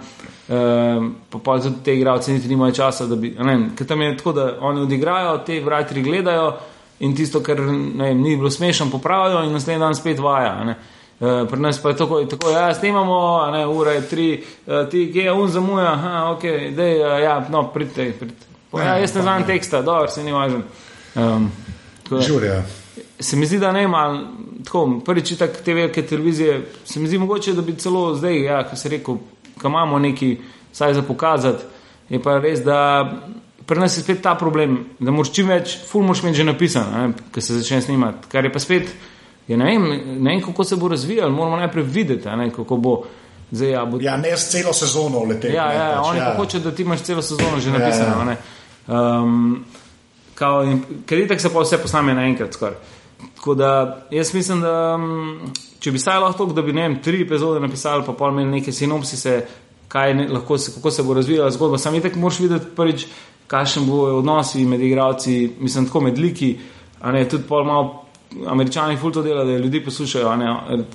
um, pa pa tudi te igralce niti nimajo časa, da bi, ne, ker tam je tako, da oni odigrajo, te vrajtri gledajo in tisto, kar ne, vem, ni bilo smešno, popravijo in naslednji dan spet vaja. Ne. Uh, pri nas pa je tako, tako ja, snemamo, a ne, ura je tri, uh, ti, kje je un zamuja, aha, ok, dej, uh, ja, no, pridite, pridite. Pa, ja, jaz ne znam teksta, dobro, se ni važen. Um, Žurja. Se mi zdi, da ne ima tako, prvič tak te velike televizije. Se mi zdi mogoče, da bi celo zdaj, ja, ko se rekel, ko imamo neki, saj za pokazati, je pa res, da pri nas je spet ta problem, da moraš čim več, ful moraš imeti že napisano, ko se začne snimati. Kar je pa spet, je, ne, vem, ne vem, kako se bo razvijalo, moramo najprej videti, ne, kako bo. Zdaj, ja, bo Ja, ne s celo sezono leteti. Ja, ne, ja, pač, oni ja. pa hočejo, da ti imaš celo sezono že Ja, napisano. ja. Ja, um, kao, in, ker itak se pa vse posname naenkrat skoraj. Tako da jaz mislim, da um, če bi saj lahko da bi ne vem, tri epizode napisali, pa pol imeli neke sinopsise, kaj ne, lahko se, kako se bo razvijala zgodba. Sam itak moraš videti prvič, kakšen bo odnosi med igralci, mislim, tako med liki, a ne tudi pol malo. Američani ful to dela, da ljudi poslušajo,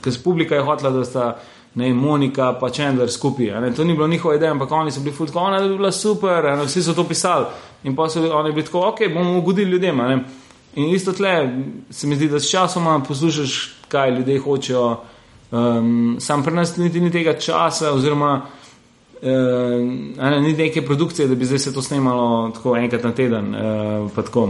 ker publika je hotela, da sta ne, Monika pa Chandler skupaj. Ne, to ni bilo njihova ideja, ampak oni so bili ful tako, ona bi bila super, ne, vsi so to pisali. In pa so oni bili tako, ok, bomo ugodili ljudem. ne. In isto tle se mi zdi, da s časoma poslušaš, kaj ljudje hočejo. Um, sam pri nas niti ni tega časa, oziroma a ne, ni neke produkcije, da bi zdaj se to snemalo tako enkrat na teden. Uh.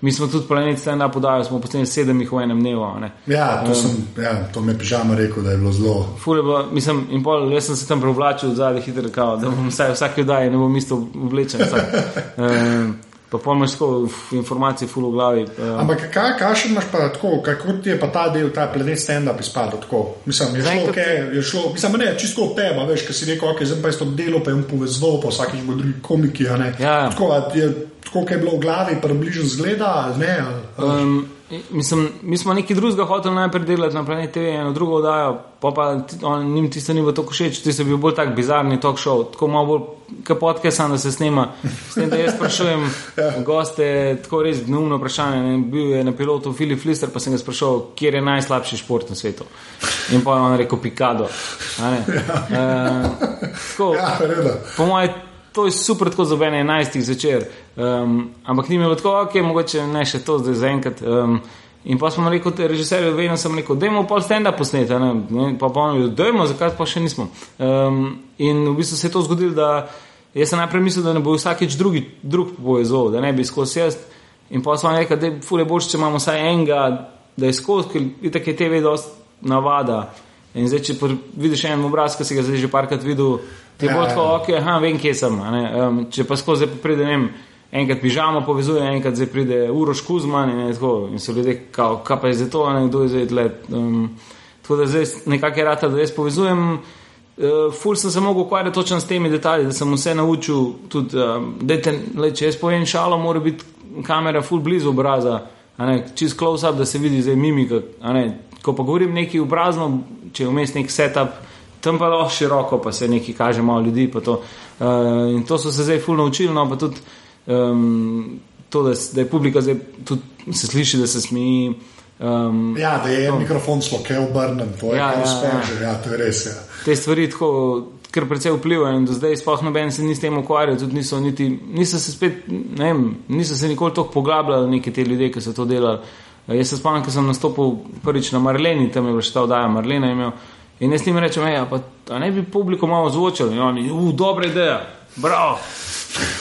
Mi smo tudi planet stand-up podajo, smo posneli sedem jih v enem dnevu. ne. Ja, to, sem, ja, to me je pižama rekel, da je bilo zelo. Fule pa, mislim, in pol, jaz sem se tam prevlačil zadaj hitro, kao, da bom vsaj vsak oddaji, ne bom isto oblečen. Um, pa tako uf, informacije ful v glavi. Um, Ampak kaj, kakšen imaš pa tako, kako ti je pa ta del, ta planet stand-up izpadel tako? Mislim, je šlo, okay, je šlo, mislim, ne, čisto od tebe, veš, kaj si rekel, ok, zdaj pa je to delo, pa je on povezal, pa vsakeč bo drugi komiki, a ne. Ja. Tako, a je, tako, kaj je bilo v glavi, približno zgleda, ali ne. ali- Um, mislim, mi smo nekaj drugega hoteli najprej delati na Planet TV, eno drugo oddajo, pa pa on- njim tisto ni bilo tako všeč, ti so bil bolj tak bizarni talk show, tako malo bolj kot podcast, da se snema. S tem, da jaz sprašujem goste, tako res neumno vprašanje. Ne, bil je na pilotu Filip Lister, pa sem ga sprašal, kje je najslabši šport na svetu. In pa je on rekel Pikado. a ne. Uh, tako, Ja, reda. Po mojem, to je super, tako za mene 11 zvečer. Um, ampak ni bilo tako, ok, mogoče ne še to zdaj zaenkrat. Um, in pa smo rekli, režiserju, vedno sem rekel, dajmo pol stand-up posneti, a ne, ne, pa on je rekel, dajmo, zakaj pa še nismo. Um, in v bistvu se je to zgodilo, da jaz sem najprej mislil, da ne bo vsakeč drugi, drug povezal, da ne bi skozi jaz. In pa smo rekli, da je fule boljše, če imamo vsaj enega, da je skozi, ker itak je TV dost navada. In zdaj, če vidiš en obraz, ki si ga zdaj že parkrat videl, ti bo ja. tako, ok, aha, vem, kje sem. ne. Um, če pa skozi pride, ne vem, enkrat pižamo povezuje, enkrat zdaj pride Uroš Kuzman in, je tako, in so ljudje, kao, kaj pa je zdaj to, ne, kdo je zdaj tle. Um, tako da zdaj nekako je rata, da jaz povezujem. Uh, ful sem se mogel ukvarjati točno s temi detalji, da sem vse naučil. Tudi, um, dajte, le, če jaz povem šalo, mora biti kamera ful blizu obraza, ne, čist close-up, da se vidi zdaj mimika. ne. Ko pa govorim nekaj obrazno, če je vmes nek setup, tam pa lahko široko, pa se nekaj kaže malo ljudi. To. Uh, in to so se zdaj ful naučili, no pa tudi um, to, da, da je publika zdaj tudi se sliši, da se smeji. Um, Ja, da je en mikrofon sploh kaj obrnen, to je Ja, ja, ja, uspeh ja. ja, to je res. Ja. te stvari tako kar precej vplivajo in do zdaj sploh noben se ni s tem ukvarjal, tudi niso, niti, niso se spet, ne vem, niso se nikoli tako poglabljali neki te ljudje, ki so to delali. Eh, Jaz se spomnim, ko sem nastopil prvič na Marleni, tam je bila še ta oddaja Marlena je imel. In jaz jim rečem, ja, pa ne bi publiko malo zvočali. In oni, u, dobra ideja, bravo.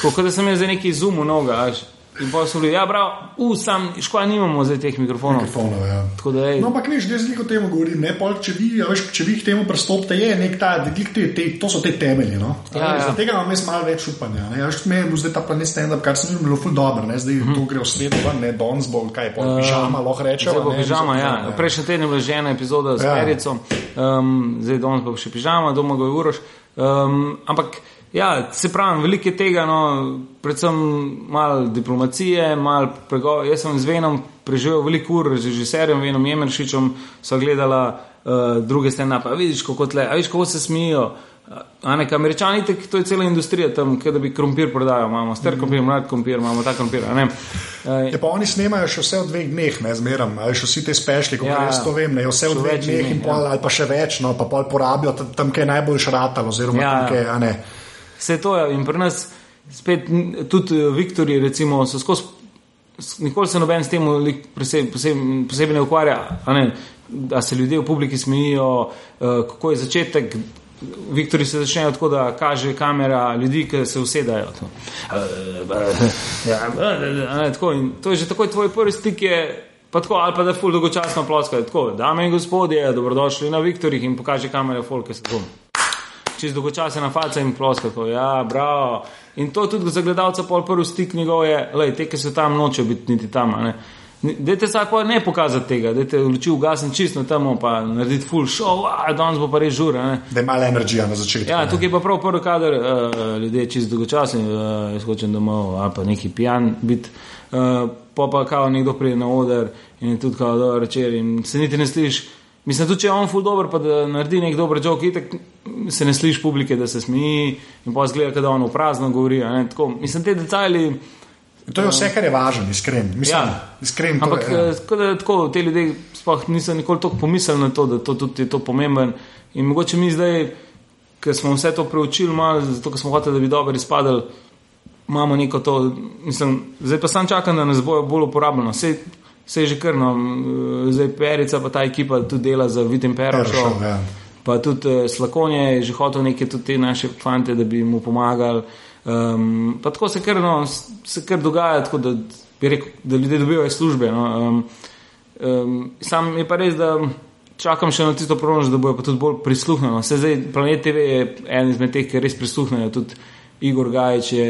Kot da sem jaz za neki zum v noga, až. In pa so bili, ja, prav, uh, sam, škoda, nimamo zdaj teh mikrofonov. Mikrofonov, ja. Da, ej, No, ampak veš, jaz veliko o tem govorim. Ne, pol, če, vi, a veš, če vi k temu pristopite, je nek ta, te, te, to so te temelji. No? Ja, ja. Zaradi tega imam jaz malo več upanja. Ne? Veš, me je bil zdaj ta planet stand-up, kar sem bilo ful dobro. Ne? Zdaj mm to gre v svet, ven, ne danes bo, kaj pa, pižama, lahko rečemo. Zdaj bo pižama, mislim, ja. Prejšnji teden je bila že ena epizoda s Ja. Perico, um, zdaj danes bo še pižama, doma ga je uroš. Um, ampak, ja, se pravi, veliko je tega, no, predvsem malo diplomacije, malo pregovor. Jaz sem z Venom preživel veliko ur, z režiserjem Venom Jemeršičem, so gledala uh, druge stand-upe. A vidiš, kako tle, a vidiš, kako se smijo. A ne, američani, tak, to je cela industrija tam, kaj da bi krompir prodajal. Imamo star krompir, mlad krompir, imamo ta krompir. Uh, Ja, pa oni snemajo še vse v dveh dneh, ne zmeram, ali še vsi te spešli, kot Ja, ja, jaz to vem, ne, vse v dveh dneh in pol, ja. ali pa še več, no, pa pol porabijo tam, tam kje je najbolj šratal, oziroma Ja, ja, tam, ja. kje, a ne. Vse to je in pri nas spet tudi eh, Viktorji, recimo, so skozi. Nikoli se noben s tem posebej poseb, poseb ne ukvarja, a ne, da se ljudje v publiki smejijo, uh, kako je začetek. Viktori se začnejo tako, da kaže kamera ljudi, ki se usedajo. Ja, a tako, to je že takoj tvoj prvi stik. Je, Pa tako, ali pa da ful dolgočasno ploskajo. Tako, dame in gospodje, dobrodošli na Viktorjih in pokaže kamere, folke se tako čez dolgočasna faca in ploska. Tako, ja, bravo. In to tudi za gledalca pol prvi stik njegov je, lej, te, ki so tam nočejo biti niti tam. ne. Dajte vsak pa ne pokazati tega, dajte luči ugasniti čisto tam, pa narediti full show, a danes bo pa res žur. Da je malo energija na začetku. Ja, tukaj je pa prav prvi kader, uh, ljudje čist dolgočasni, uh, jaz hočem domov, a pa neki pijan biti. Uh, pa pa kao nekdo pride na oder in je tudi kao dober večer in se niti ne slišiš. Mislim, tudi če je on ful dober, pa da naredi nek dober jok, itek se ne sliši publike, da se smeji in pa zgleda, da on v prazno govori. Mislim, te detajli. To je vse, kar je važno, iskren. Mislim, Ja. iskren to Ampak je, ja. eh, tako da, tako, te ljudje sploh niso nikoli tako pomislili na to, da to tudi je to pomemben. In mogoče mi zdaj, ker smo vse to preučili, malo, zato ker smo hoteli, da bi dobro izpadali, imamo neko to. Mislim, zdaj pa sam čakam, da nas bo bolj uporabljeno. Sej, sej že kar, no, eh, zdaj Perica pa ta ekipa tudi dela za Vidim Perošov. Perošov, ja. Pa tudi uh, Slakonje je že hotel neke tudi te naše fante, da bi mu pomagali. Um, pa tako se kar, no, se kar dogaja, tako da, rekel, da ljudje dobivajo službe. No. Um, um, sam je pa res, da čakam še na tisto priložnost, da bojo pa tudi bolj prisluhnjeno. Se zdaj Planet TV je eden izmed teh, ki res prisluhnejo. Tudi Igor Gajč je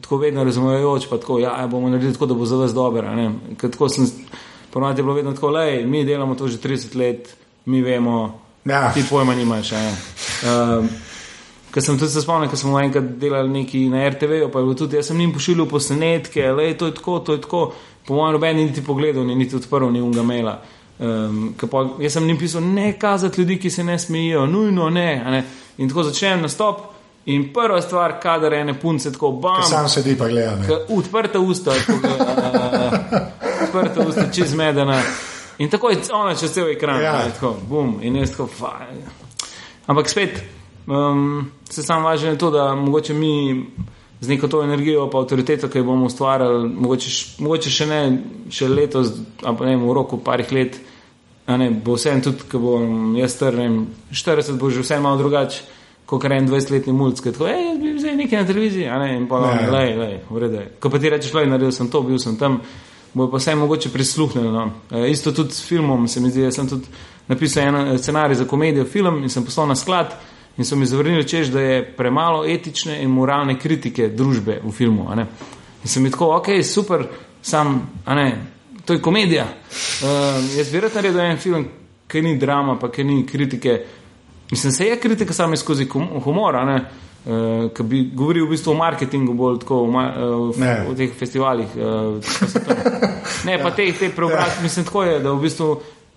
tako vedno razumevajoč, pa tako, ja, bomo naredili tako, da bo za vas. Ker tako sem, ponovadi je bilo vedno tako, le, mi delamo to že 30 let, mi vemo, Ja. ti pojma nimaš. Um, Ker sem tudi se spomnil, ker smo enkrat delali neki na RTV, pa je bilo tudi, jaz sem jim pošiljal posnetke, le to je tako, to je tako. Po mojem, noben ni niti pogledal, ni niti odprl, ni unga maila. Um, pa, jaz sem jim pisal, ne kazati ljudi, ki se ne smejijo, nujno ne, ne. In tako začnem nastop. In prva stvar, kadar ene punce tako bam, sam sedi pa gleda. ne. K- Odprta usta, odprta usta, čez medena. In tako je ona čez cel ekran, Ja. ja. tako, bum, in jaz tako, fajn. Ampak spet, um, se sam važno je to, da mogoče mi z neko to energijo, pa avtoriteto, ki jo bomo ustvarjali, mogoče, mogoče še ne, še letos, ampak ne vem, v roku parih let, ne, bo vse tudi, ko bom jaz strnem, 40 bo že vse malo drugače. Kot en 20-letni mulj, ki tako, hej, jaz bi zdaj nekaj na televiziji, a ne, in pa Ja, ne, lej, lej, v redu. je. Ko pa ti rečeš, lej, naredil sem to, bil sem tam, bo pa vse mogoče prisluhnilo. No. E, isto tudi s filmom, se mi zdi, jaz sem tudi napisal en eh, scenarij za komedijo, film in sem poslal na sklad in so mi zavrnili, češ, da je premalo etične in moralne kritike družbe v filmu. a ne. In sem jih tako, ok, super, sam, a ne, to je komedija. Uh, jaz bi rad naredil en film, ki ni drama, pa ki ni kritike. Mislim, se je kritika same skozi hum- humor. Uh, ki bi govoril v bistvu o marketingu, bolj tako v, uh, v, v teh festivalih. Uh, ne, pa te, te preobrat, mislim, tako je, da v bistvu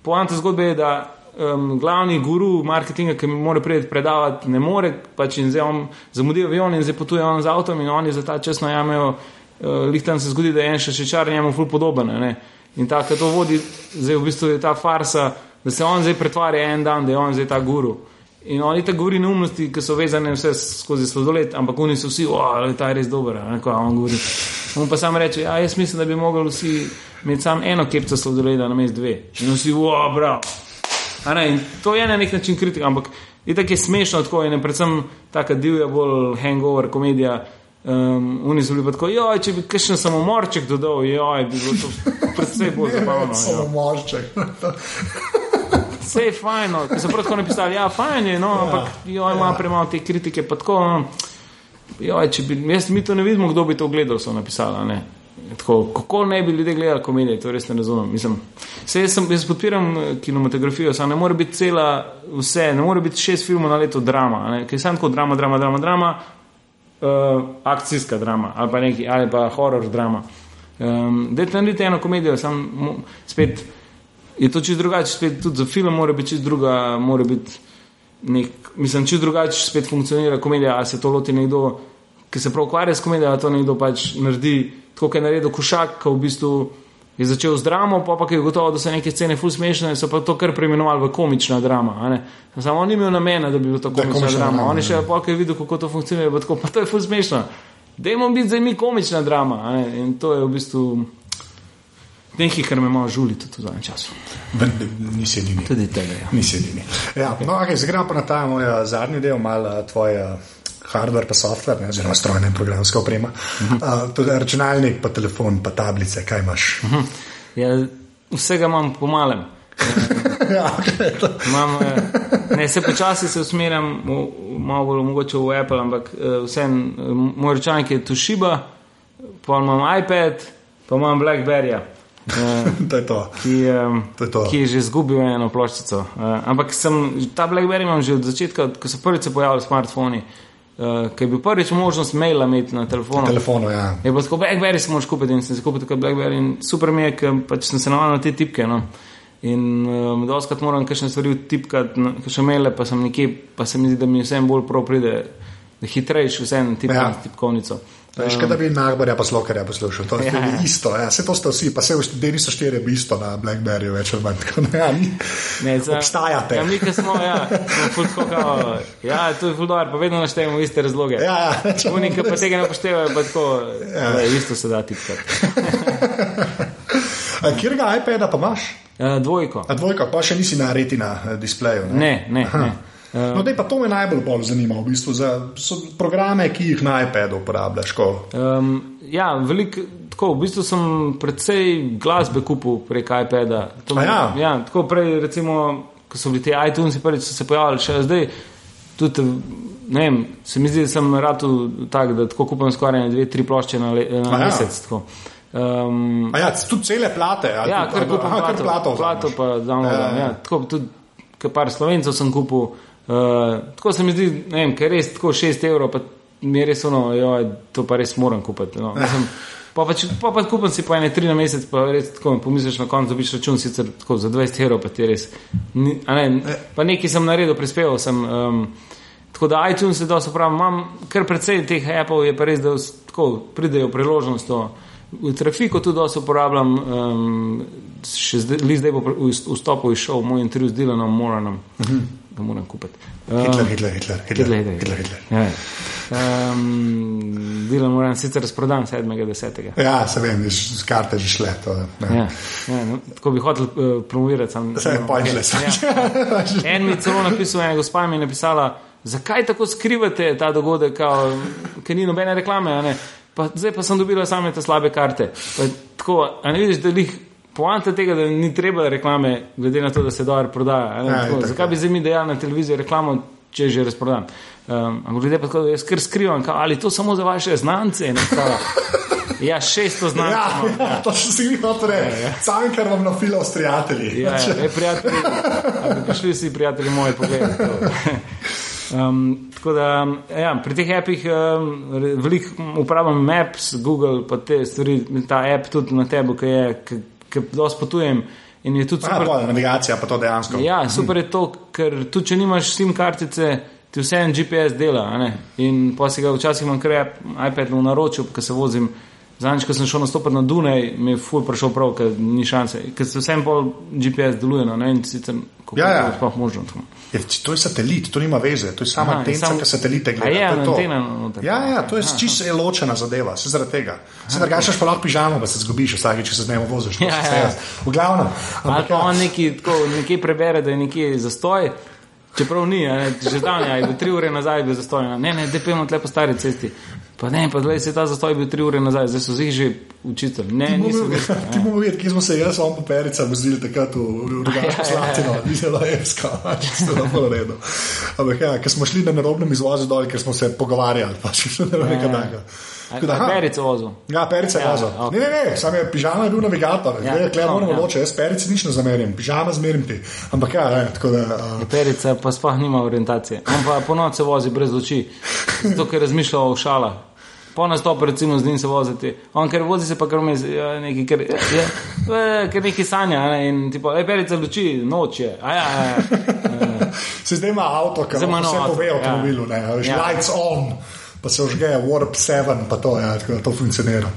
poanta zgodbe je, da um, glavni guru marketinga, ki mi mora priti predavati, ne more, pač in zdaj on zamudi avion in zdaj potuje on z avtom in oni za ta čas najamejo, uh, lih tam se zgodi, da je en še šečar njemu ful podoben. a ne. In tako ki to vodi, zdaj v bistvu je ta farsa, da se on zdaj pretvarja en dan, da je on zdaj ta guru. In oni tako govori neumnosti, ki so vezane vse skozi sladoled, ampak oni so vsi, o, ta je res dober, a ne, ko on govori. On pa sam reče, ja, jaz mislim, da bi mogli vsi imeti samo eno kepco sladoleda na mest dve. In vsi, in to je na nek način kritika, ampak je tako smešno, tako je, ne, predvsem taka divja, bolj hangover komedija. Um, oni so bili pa tako, joj, če bi kakšen samomorček dodal, joj, bi bilo to predvsej bolj zabavno. ja. Samomorček. Vse je fajn, no. Ko so prav tako napisali, ja, fajn je, no, ampak joj, ima premalo te kritike, pa tako, no, joj, če bi, jaz mi to ne vidimo, kdo bi to gledal, so napisali, ne. Tako, kako ne bi ljudje gledali komedije, to res ne razumem. Mislim, se jaz, sem, jaz podpiram eh, kinematografijo, samo ne more biti cela vse, ne more biti šest filmov na leto drama, ne, ker je samo tako drama, drama, drama, drama, uh, akcijska drama ali pa neki, ali pa horor drama. Um, Dajte narediti eno komedijo, sam spet je to čist drugače, spet tudi za film mora biti čist druga, mora biti nek, mislim, čist drugače spet funkcionira komedija, ali se to loti nekdo, ki se prav ukvarja s komedijo, ali to nekdo pač naredi, tako kot je naredil Košak, ki v bistvu je začel z dramo, pa pa je gotovo, da so neke scene ful smešne, so pa to kar preimenovali v komična drama. Samo on ni imel namena, da bi bilo to komična, komična drama. drama, On je ja. še pa, ki je videl, kako to funkcionira, pa tako, pa to je ful smešno. Dajmo biti zdaj mi komična drama. In to je v bistvu nekaj, kar me malo žuli tudi v zadnjem času. Nisi edini. Tudi tega. Ja. Nisi edini. Ja, no, okay, zdaj gremo pa na ta moj zadnji del, malo tvoj eh, hardware, pa software, ne, oziroma strojna in programska oprema. Uh, tudi računalnik, pa telefon, pa tablice, kaj imaš. Ja, vsega imam po malem. ja, okay, to. Imam, eh, ne, se počasi se usmerjam, malo bolj mogoče v Apple, ampak eh, vseeno, eh, moj računalnik je Toshiba, pa imam iPad, pa imam Blackberryja. eh, to je to. Ki, um, To je to. ki je že izgubil eno ploščico. Uh, ampak sem, ta Blackberry imam že od začetka, ko so prvič pojavili smartfoni, uh, ki je bil prvič možnost maila imeti na telefonu. Telefonu, ja. Je bilo tako, Blackberry si moraš kupiti in sem si kupil tako Blackberry in super mi je, ker pač sem se navadil na te tipke. No. In um, doskrat moram kakšne stvari tipkati, no, kakšne maile, pa sem nekje, pa se mi zdi, da mi vsem bolj prav pride, da hitrejš vsem tipkati Ja. ja. tipkovnico. Veš, kaj da bi Nagbarja pa Slokarja poslušal, to je Ja. isto, ja. vse to sta vsi, pa se v Deni so štiri, bi isto na Blackberryju, več ali manj. Tako, da, ja, ni, Ne, za- Obstajate. Ja, mi, ki smo, ja, smo kao, ja, to je dobro, pa vedno naštejemo iste razloge. ja, ja, ki pa tega ne poštevajo, pa tako, ja. da, isto se da tipkati. A Kjerga iPada pa imaš? Uh, dvojko. A dvojka, pa še nisi na retina eh, displeju. Ne, ne, ne. No, dej, pa to me najbolj bolj zanima, v bistvu, za programe, ki jih na iPadu uporabljaš. Ko, Um, ja, veliko, tako, v bistvu sem predvsej glasbe kupil prek iPada. To, ja? ja, tako prej, recimo, ko so bili ti iTunes, prvič so se pojavili, še zdaj. Tudi, ne vem, se mi zdi, da sem rado tak, da tako kupim skoraj na dve, tri plošče na, le, na A ja. mesec. tako. Um, a ja, tudi cele plate. Ja, tudi- kar kupim aha, kar plato, plato plato vzameš. pa. Ja, Ja, ja. ja. Tako tudi, kar par slovencev sem kupil. Uh, tako se mi zdi, ne vem, ker res tako 6 evrov, pa mi je res ono, joj, to pa res moram kupiti. No. Mislim, Pa pa, pa, pa kupim si pa ene tri na mesec, pa res tako pomisliš na koncu, dobiš račun sicer tako za 20 evrov, pa ti je res. Ni, ne, pa nekaj sem naredil, prispeval sem. Um, tako da iTunes je dosto prav, imam kar precej teh Apple, je pa res, da tako pridejo priložnost. To. V trafiku tudi dosto uporabljam, um, še zdaj, zdaj bo pri- v vstopu išel moj intervju z Dylanom Moranom, ga moram kupiti. Um, Hitler, Hitler, Hitler, Hitler, Hitler, Hitler, Hitler. Ja, ja. Um, Dylan Moran sicer razprodan 7.10. Ja, se vem, z karte že šle. To, ne. Ja, ja, no, tako bi hotel uh, promovirati. Sam, Vse je pointless. Ja. En mi je celo napisal, ena gospa mi je napisala, zakaj tako skrivate ta dogodek, kao, ker ni nobene reklame. Pa, zdaj pa sem dobila same te slabe karte. Pa, tako, a ne vidiš, da jih. Poanta tega, da ni treba reklame, glede na to, da se dobro prodaja. ne, Ja, tako, zakaj bi zdaj mi dejali na televiziji reklamo, če je že razprodan? Um, ampak ljudje pa tako, da jaz kar skrivam, kao, ali to samo za vaše znance. ostalo. Ja, 600 znancev. Ja, imam, ja, to še si vi hoče. Sam, ker vam na filo s prijatelji. Ja, ja, e, prijatelji, prišli vsi prijatelji moji pogledati. to. Um, tako da, ja, pri teh appih um, veliko uporabljam Maps, Google, pa te stvari, ta app tudi na tebi, ki je, ki- ki dosti potujem in je tudi Ja, super. pol, navigacija pa to dejansko. Ja, super je to, ker tudi če nimaš SIM kartice, ti vse en GPS dela. In pa si ga včasih imam kar app- iPad v naročju, ko se vozim. Zadnjič, ko sem šel nastopati na Dunaj, mi je ful prišel prav, ker ni šanse. Ker se vsem pol GPS deluje, no, ne, in sicer kako Ja, je ja. to sploh možno. Je, to je satelit, to nima veze, to je sama Aha, je antenca, samo- ki satelite gleda. A je, to to. antena noter. Ja, ja, to je čisto ločena zadeva, se zaradi tega. Se drugačeš pa lahko pižamo, pa se zgubiš vsakeč, če se z njim voziš. Ja, ja. V glavnem. Ali ampak pa ja. on nekaj, tako, nekaj prebere, da je nekje zastoj. Čeprav ni, ne, že zdavnaj, je bil tri ure nazaj, je bil zastoj. Ne, ne, da pojmo tle po stari cesti. Pa ne, pa zdaj se ta zastoj bil tri ure nazaj, zdaj so jih že učitelj. Ne, niso bili. Ti bomo videli, kje smo se jaz, on pa perica, vozili takrat v, Rogaško Slatino, ni zelo evska, čisto na pol redu. Ampak ja, ker smo šli na narobnem izvozu dol, ker smo se pogovarjali, pa še ne vem, kaj takega. Da. Perica vozil. Ja, perica je Ja, vozil. ok. Ne, ne, ne, sam je pižama je bil navigator. Ja, Ja, Klej moramo ja. loče, jaz perici nič ne zamerim, pižama zmerim ti. Ampak ja, ne, tako da. Uh, Perica pa sploh nima orientacije. On pa ponovno se vozi brez oči, zato ker razmišlja o šalah. Po nastopu, recimo, z njim se voziti. On, ker vozi se pa kar vmes, ja, nekaj, ker, ja, ja, ker nekaj sanja. Ne, in tipo, e, perica luči, noč je. A ja, ja, ja. se zdaj ima avto, ki ima vse pove v ja. avtomobilu, ne, veš, Ja. lights on. Pa se užge Warp 7, pa to, ja, tako to funkcionira.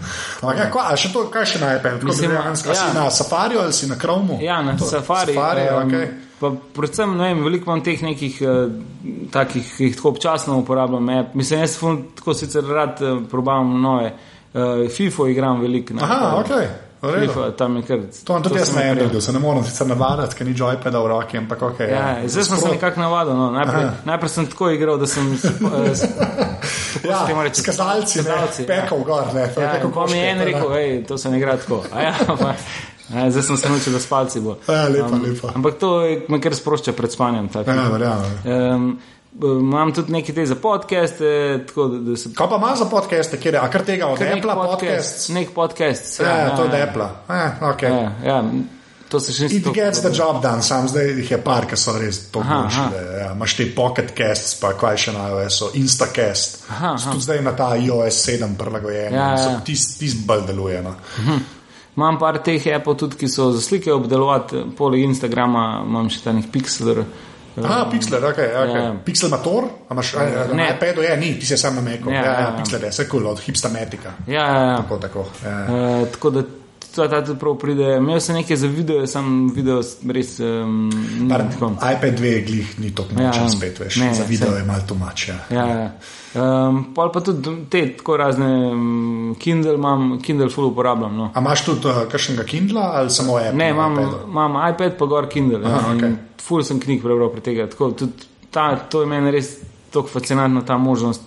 Ampak, ja, kva, a še to, kaj še na iPadu? Tako Mislim, da dejansko, ja. si na Safariju ali si na Chromu? ja na To, safari. Safari, em, okay. Pa predvsem, ne vem, veliko imam teh nekih uh, takih, ki jih tako občasno uporabljam. app. Mislim, jaz tako sicer rad uh, probavam nove. Uh, FIFO igram veliko. Aha, ok. FIFA, tam je kar. To vam tudi jaz prijel. naredil, se ne morem sicer navaditi, ker ni joypada v roki, ampak ok. Ja, zdaj sem se nekako navadil. No. Najprej, najprej sem tako igral, da sem. s- eh, s- Ja, reče? s kazalci, ne, Kazalci, ja. pekal gor, ne, Ja, pekal in pa mi je en rekel, hej, to se ne igra tako. A Ja, pa, ja, zdaj sem se naučil, da spalci bo. Ja, lepa, lepa. Ampak to je- me kar sprošča pred spanjem. tako. Ja, verjamem. Um, imam tudi nekaj te za podcaste, tako da, da se. Kaj pa ima za podcaste, kjer je, a kar tega od Apple podcast, nek podcast. Ja, ja, to je od Apple. Ja, ok. Ja, ja, to se še It nisem. gets the job done, sam zdaj jih je par, ki so res to da, Ja, imaš te pocket casts, pa kaj še na iOS-u, Instacast. Aha, aha. Tudi zdaj na ta iOS 7 prilagojen. Ja, ja. Ja, Tisti tis bolj deluje. No. Imam par teh appov tudi, ki so za slike obdelovati, poleg Instagrama imam še ta nek pixel. Aha, Pixel, ok. okay. Ja. Pixel motor, imaš a, na iPadu, je, ni, ti si sam na Macu. Ja, Ja, ja, ja, ja, ja. Pixel je, vse kul, cool, od hipstamatika. Ja, ja, ja. Tako, tako. Ja. Uh, tako da to ta tudi prav pride. Imel sem nekaj za video, sem video res. Um, Par, tako. iPad 2 glih ni tako Ja, močen ja. spet, veš. Ne, Za video saj. je malo tumač. Ja. Ja, ja. Um, pol pa tudi te tako razne um, Kindle imam, Kindle full uporabljam. No. A imaš tudi uh, kakšnega Kindla ali samo Apple? Ne, imam, iPad, pa gor Kindle. Aha, ja, okej. Ful sem knjig prebral pri tega. Tako, ta, to je meni res tako fascinantna ta možnost,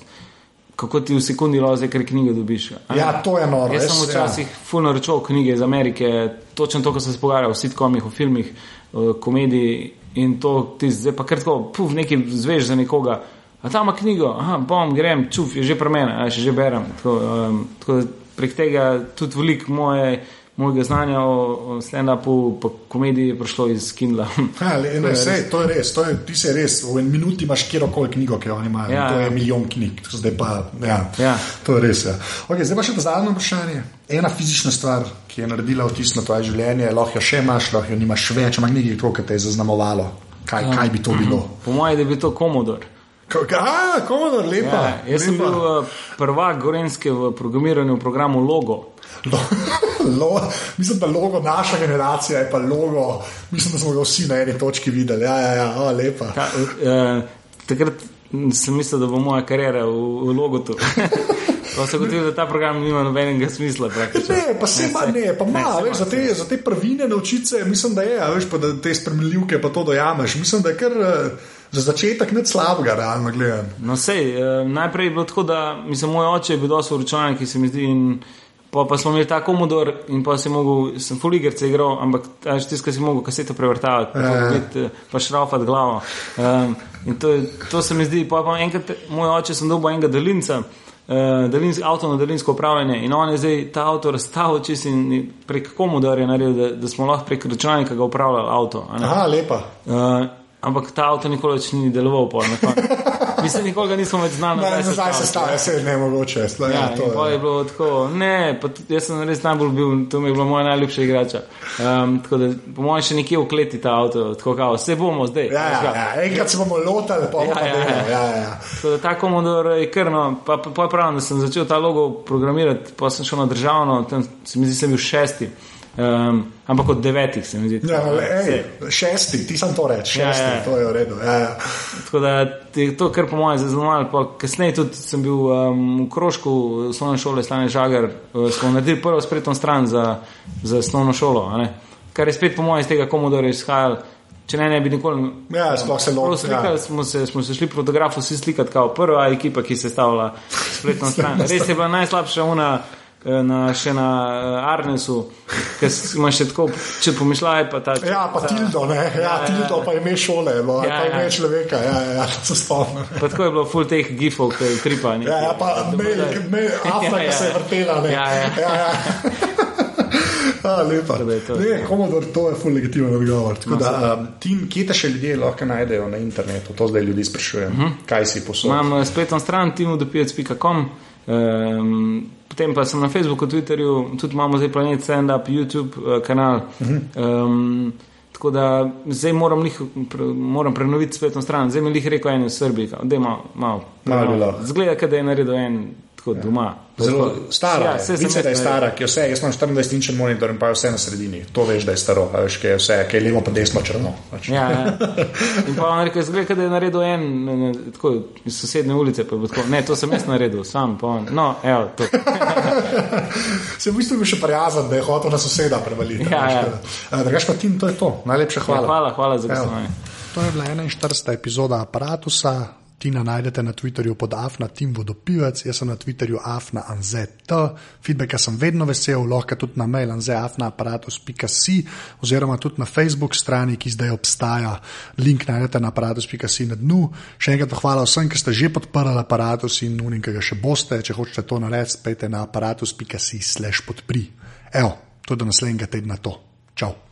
kako ti v sekundi loze, ker knjige dobiš. a ne? Ja, to je noro. Jaz sem včasih ja. fulno naročal knjige iz Amerike, točno to, kar sem se pogovarjal o sitkomih, o filmih, o komediji in to ti zdaj pa kar tako, puf, nekaj zveš za nekoga. A tam ima knjigo, aha, bom, grem, čuf, je že pri meni, a še že berem. Tako, um, tako prek tega tudi veliko moje, mojega znanja o, o stand-upu, pa komediji je prišlo iz Kindla. Ja, le, ne, sej, to je res, to je, ti se res, v en minuti imaš kjerkoli knjigo, ki jo imajo. Ja, Ja, to je ja. milijon knjig, zdaj pa, ja, Ja. to je res. Ja. Okay, zdaj pa še to zadnje vprašanje. Ena fizična stvar, ki je naredila vtis na tvoje življenje, lahko jo še imaš, lahko jo nimaš več, ampak nekaj, kar te je zaznamovalo. Kaj, kaj bi to bilo? Po mojem, da bi to komodor. Ko- ka- A, komodor, lepa. Ja, jaz sem lepa. bil uh, prvak Gorenske v programiranju v programu Logo. Lo, lo, mislim, da logo naša generacija je pa logo, mislim, da smo ga vsi na eni točki videli. Ja, ja, ja, o, lepa. Ta, uh, takrat sem mislil, da bo moja karjera v, v logotu. Pa se gotovo, da ta program nima nobenega smisla. Ne, pa se ima, ne, pa ima, veš, za te, za te prvine naučiti se, mislim, da je, a veš, pa da te spremljivke pa to dojameš. Mislim, da je kar eh, za začetek ne slabega, realno gledano. No, sej, uh, najprej je bilo tako, da mislim, moj oče je bil dosto vročanek, ki se mi zdi. In, Pa, pa smo imeli ta komodor in pa sem mogel, sem fuligerce igral, ampak až tiskal si mogel kaseto prevrtavati, pa, ja. pa šraufati glavo. Um, in to, je- to se mi zdi, pa, pa enkrat moj oče sem dobil enega daljinca, uh, daljinsk, avto na daljinsko upravljanje in on je zdaj ta avto razstavil čist in prek komodorja naredil, da, da smo lahko prek računalnika ga upravljali avto. Aha, lepa. Uh, ampak ta avto nikoli več ni deloval, pol, na koncu. Mislim, nikoli ga nismo več znali. Ne, nazaj se stane, se ne mogoče. Ja, Ja, to je je. bilo tako, ne, pa jaz sem res najbolj bil, to mi je bila moja najljubša igrača. Um, tako da, po mojem, še nekje ukleti ta avto, tako kao, vse bomo zdaj. Ja, ja, ja, enkrat se bomo lotili, pa bomo Ja, ja, ja. Ja, ja. Tako da ta komodor je krno, pa, pa, pa je pravno, da sem začel ta logo programirati, pa sem šel na državno, tam se mi zdi, sem bil šesti. Um, ampak od devetih se mi zdi. Ja, Saj. ej, šesti, ti sem to Ja, šesti, ja, ja. to je v redu. Ja, ja. Tako da je to, kar po mojem zaznamovalo. pa Kasneje tudi sem bil um, v krožku osnovne šole Stane Žagar, uh, smo naredili prvo spletno stran za, za osnovno šolo, kar je spet po mojem iz tega komodora izhajalo. Če ne, ne bi nikoli. Ja, sploh se Prav lotil. Slikali Ja. smo se, smo se šli fotografu vsi slikati, kot prva ekipa, ki se je stavila spletno stran. Res je bila najslabša una. Eh, Na, še na uh, Arnesu, ki imaš še tako, če pomišljaj, pa ta. Ja, pa ta, Tildo, ne, ja, ja, Tildo pa ime šole, no, ja, Ja, pa ime ja. človeka, ja, ja, ja, to se spomnim. Pa tako je bilo full teh gifov, ki je tripa. neki. Ja, ja, pa mail, mail, Afra, Ja, ja. se je vrtela, ne. Ja, ja. ja, ja. A, lepa. da je to- Ne, komodor, to je ful legitimen odgovor. Tako Da, um, tim, kje te še ljudje lahko najdejo na internetu? To zdaj ljudi sprašujem. Uh -huh. Kaj si posodil? Imam eh, spletno stran timodopijec.com, um, potem pa sem na Facebooku, Twitterju, tudi imamo zdaj Planet Stand Up, YouTube uh, kanal. Um, tako da zdaj moram, lih, pre, moram prenoviti spletno stran. Zdaj mi je lih rekel en v Srbiji, da ima malo. Malo lahko. Zgleda, da je naredil en tako doma. Zelo Tako- stara, Ja, ja, vice, da je stara, ki je vse, jaz imam 24 inčen monitor in pa je vse na sredini. To veš, da je staro, a veš, ki je vse, ki je levo pa desno črno. Pač. Ja, ja. In pa on rekel, zgleda, da je naredil en, ne, ne, tako iz sosednje ulice. Pa je tako, ne, to sem jaz naredil, sam pa on. No, evo, to. Se v bistvu bil še prijazen, da je hotel na soseda prevaliti. Ja, ja. Drugač pa tim, to je to. Najlepša hvala. Ja, hvala, hvala za gostovanje. To je bila 41. epizoda aparata. Tina najdete na Twitterju pod Afna Tim Vodopivec, jaz sem na Twitterju Afna Anzet. Feedbacka sem vedno vesel, lahko tudi na mail anzeafnaaparatus.si oziroma tudi na Facebook strani, ki zdaj obstaja. Link najdete na aparatus.si na dnu. Še enkrat hvala vsem, ki ste že podprli aparatus in unim, ki ga še boste. Če hočete to narediti, pejte na aparatus.si slash podpri. Evo, je do naslednjega tedna to. Čau.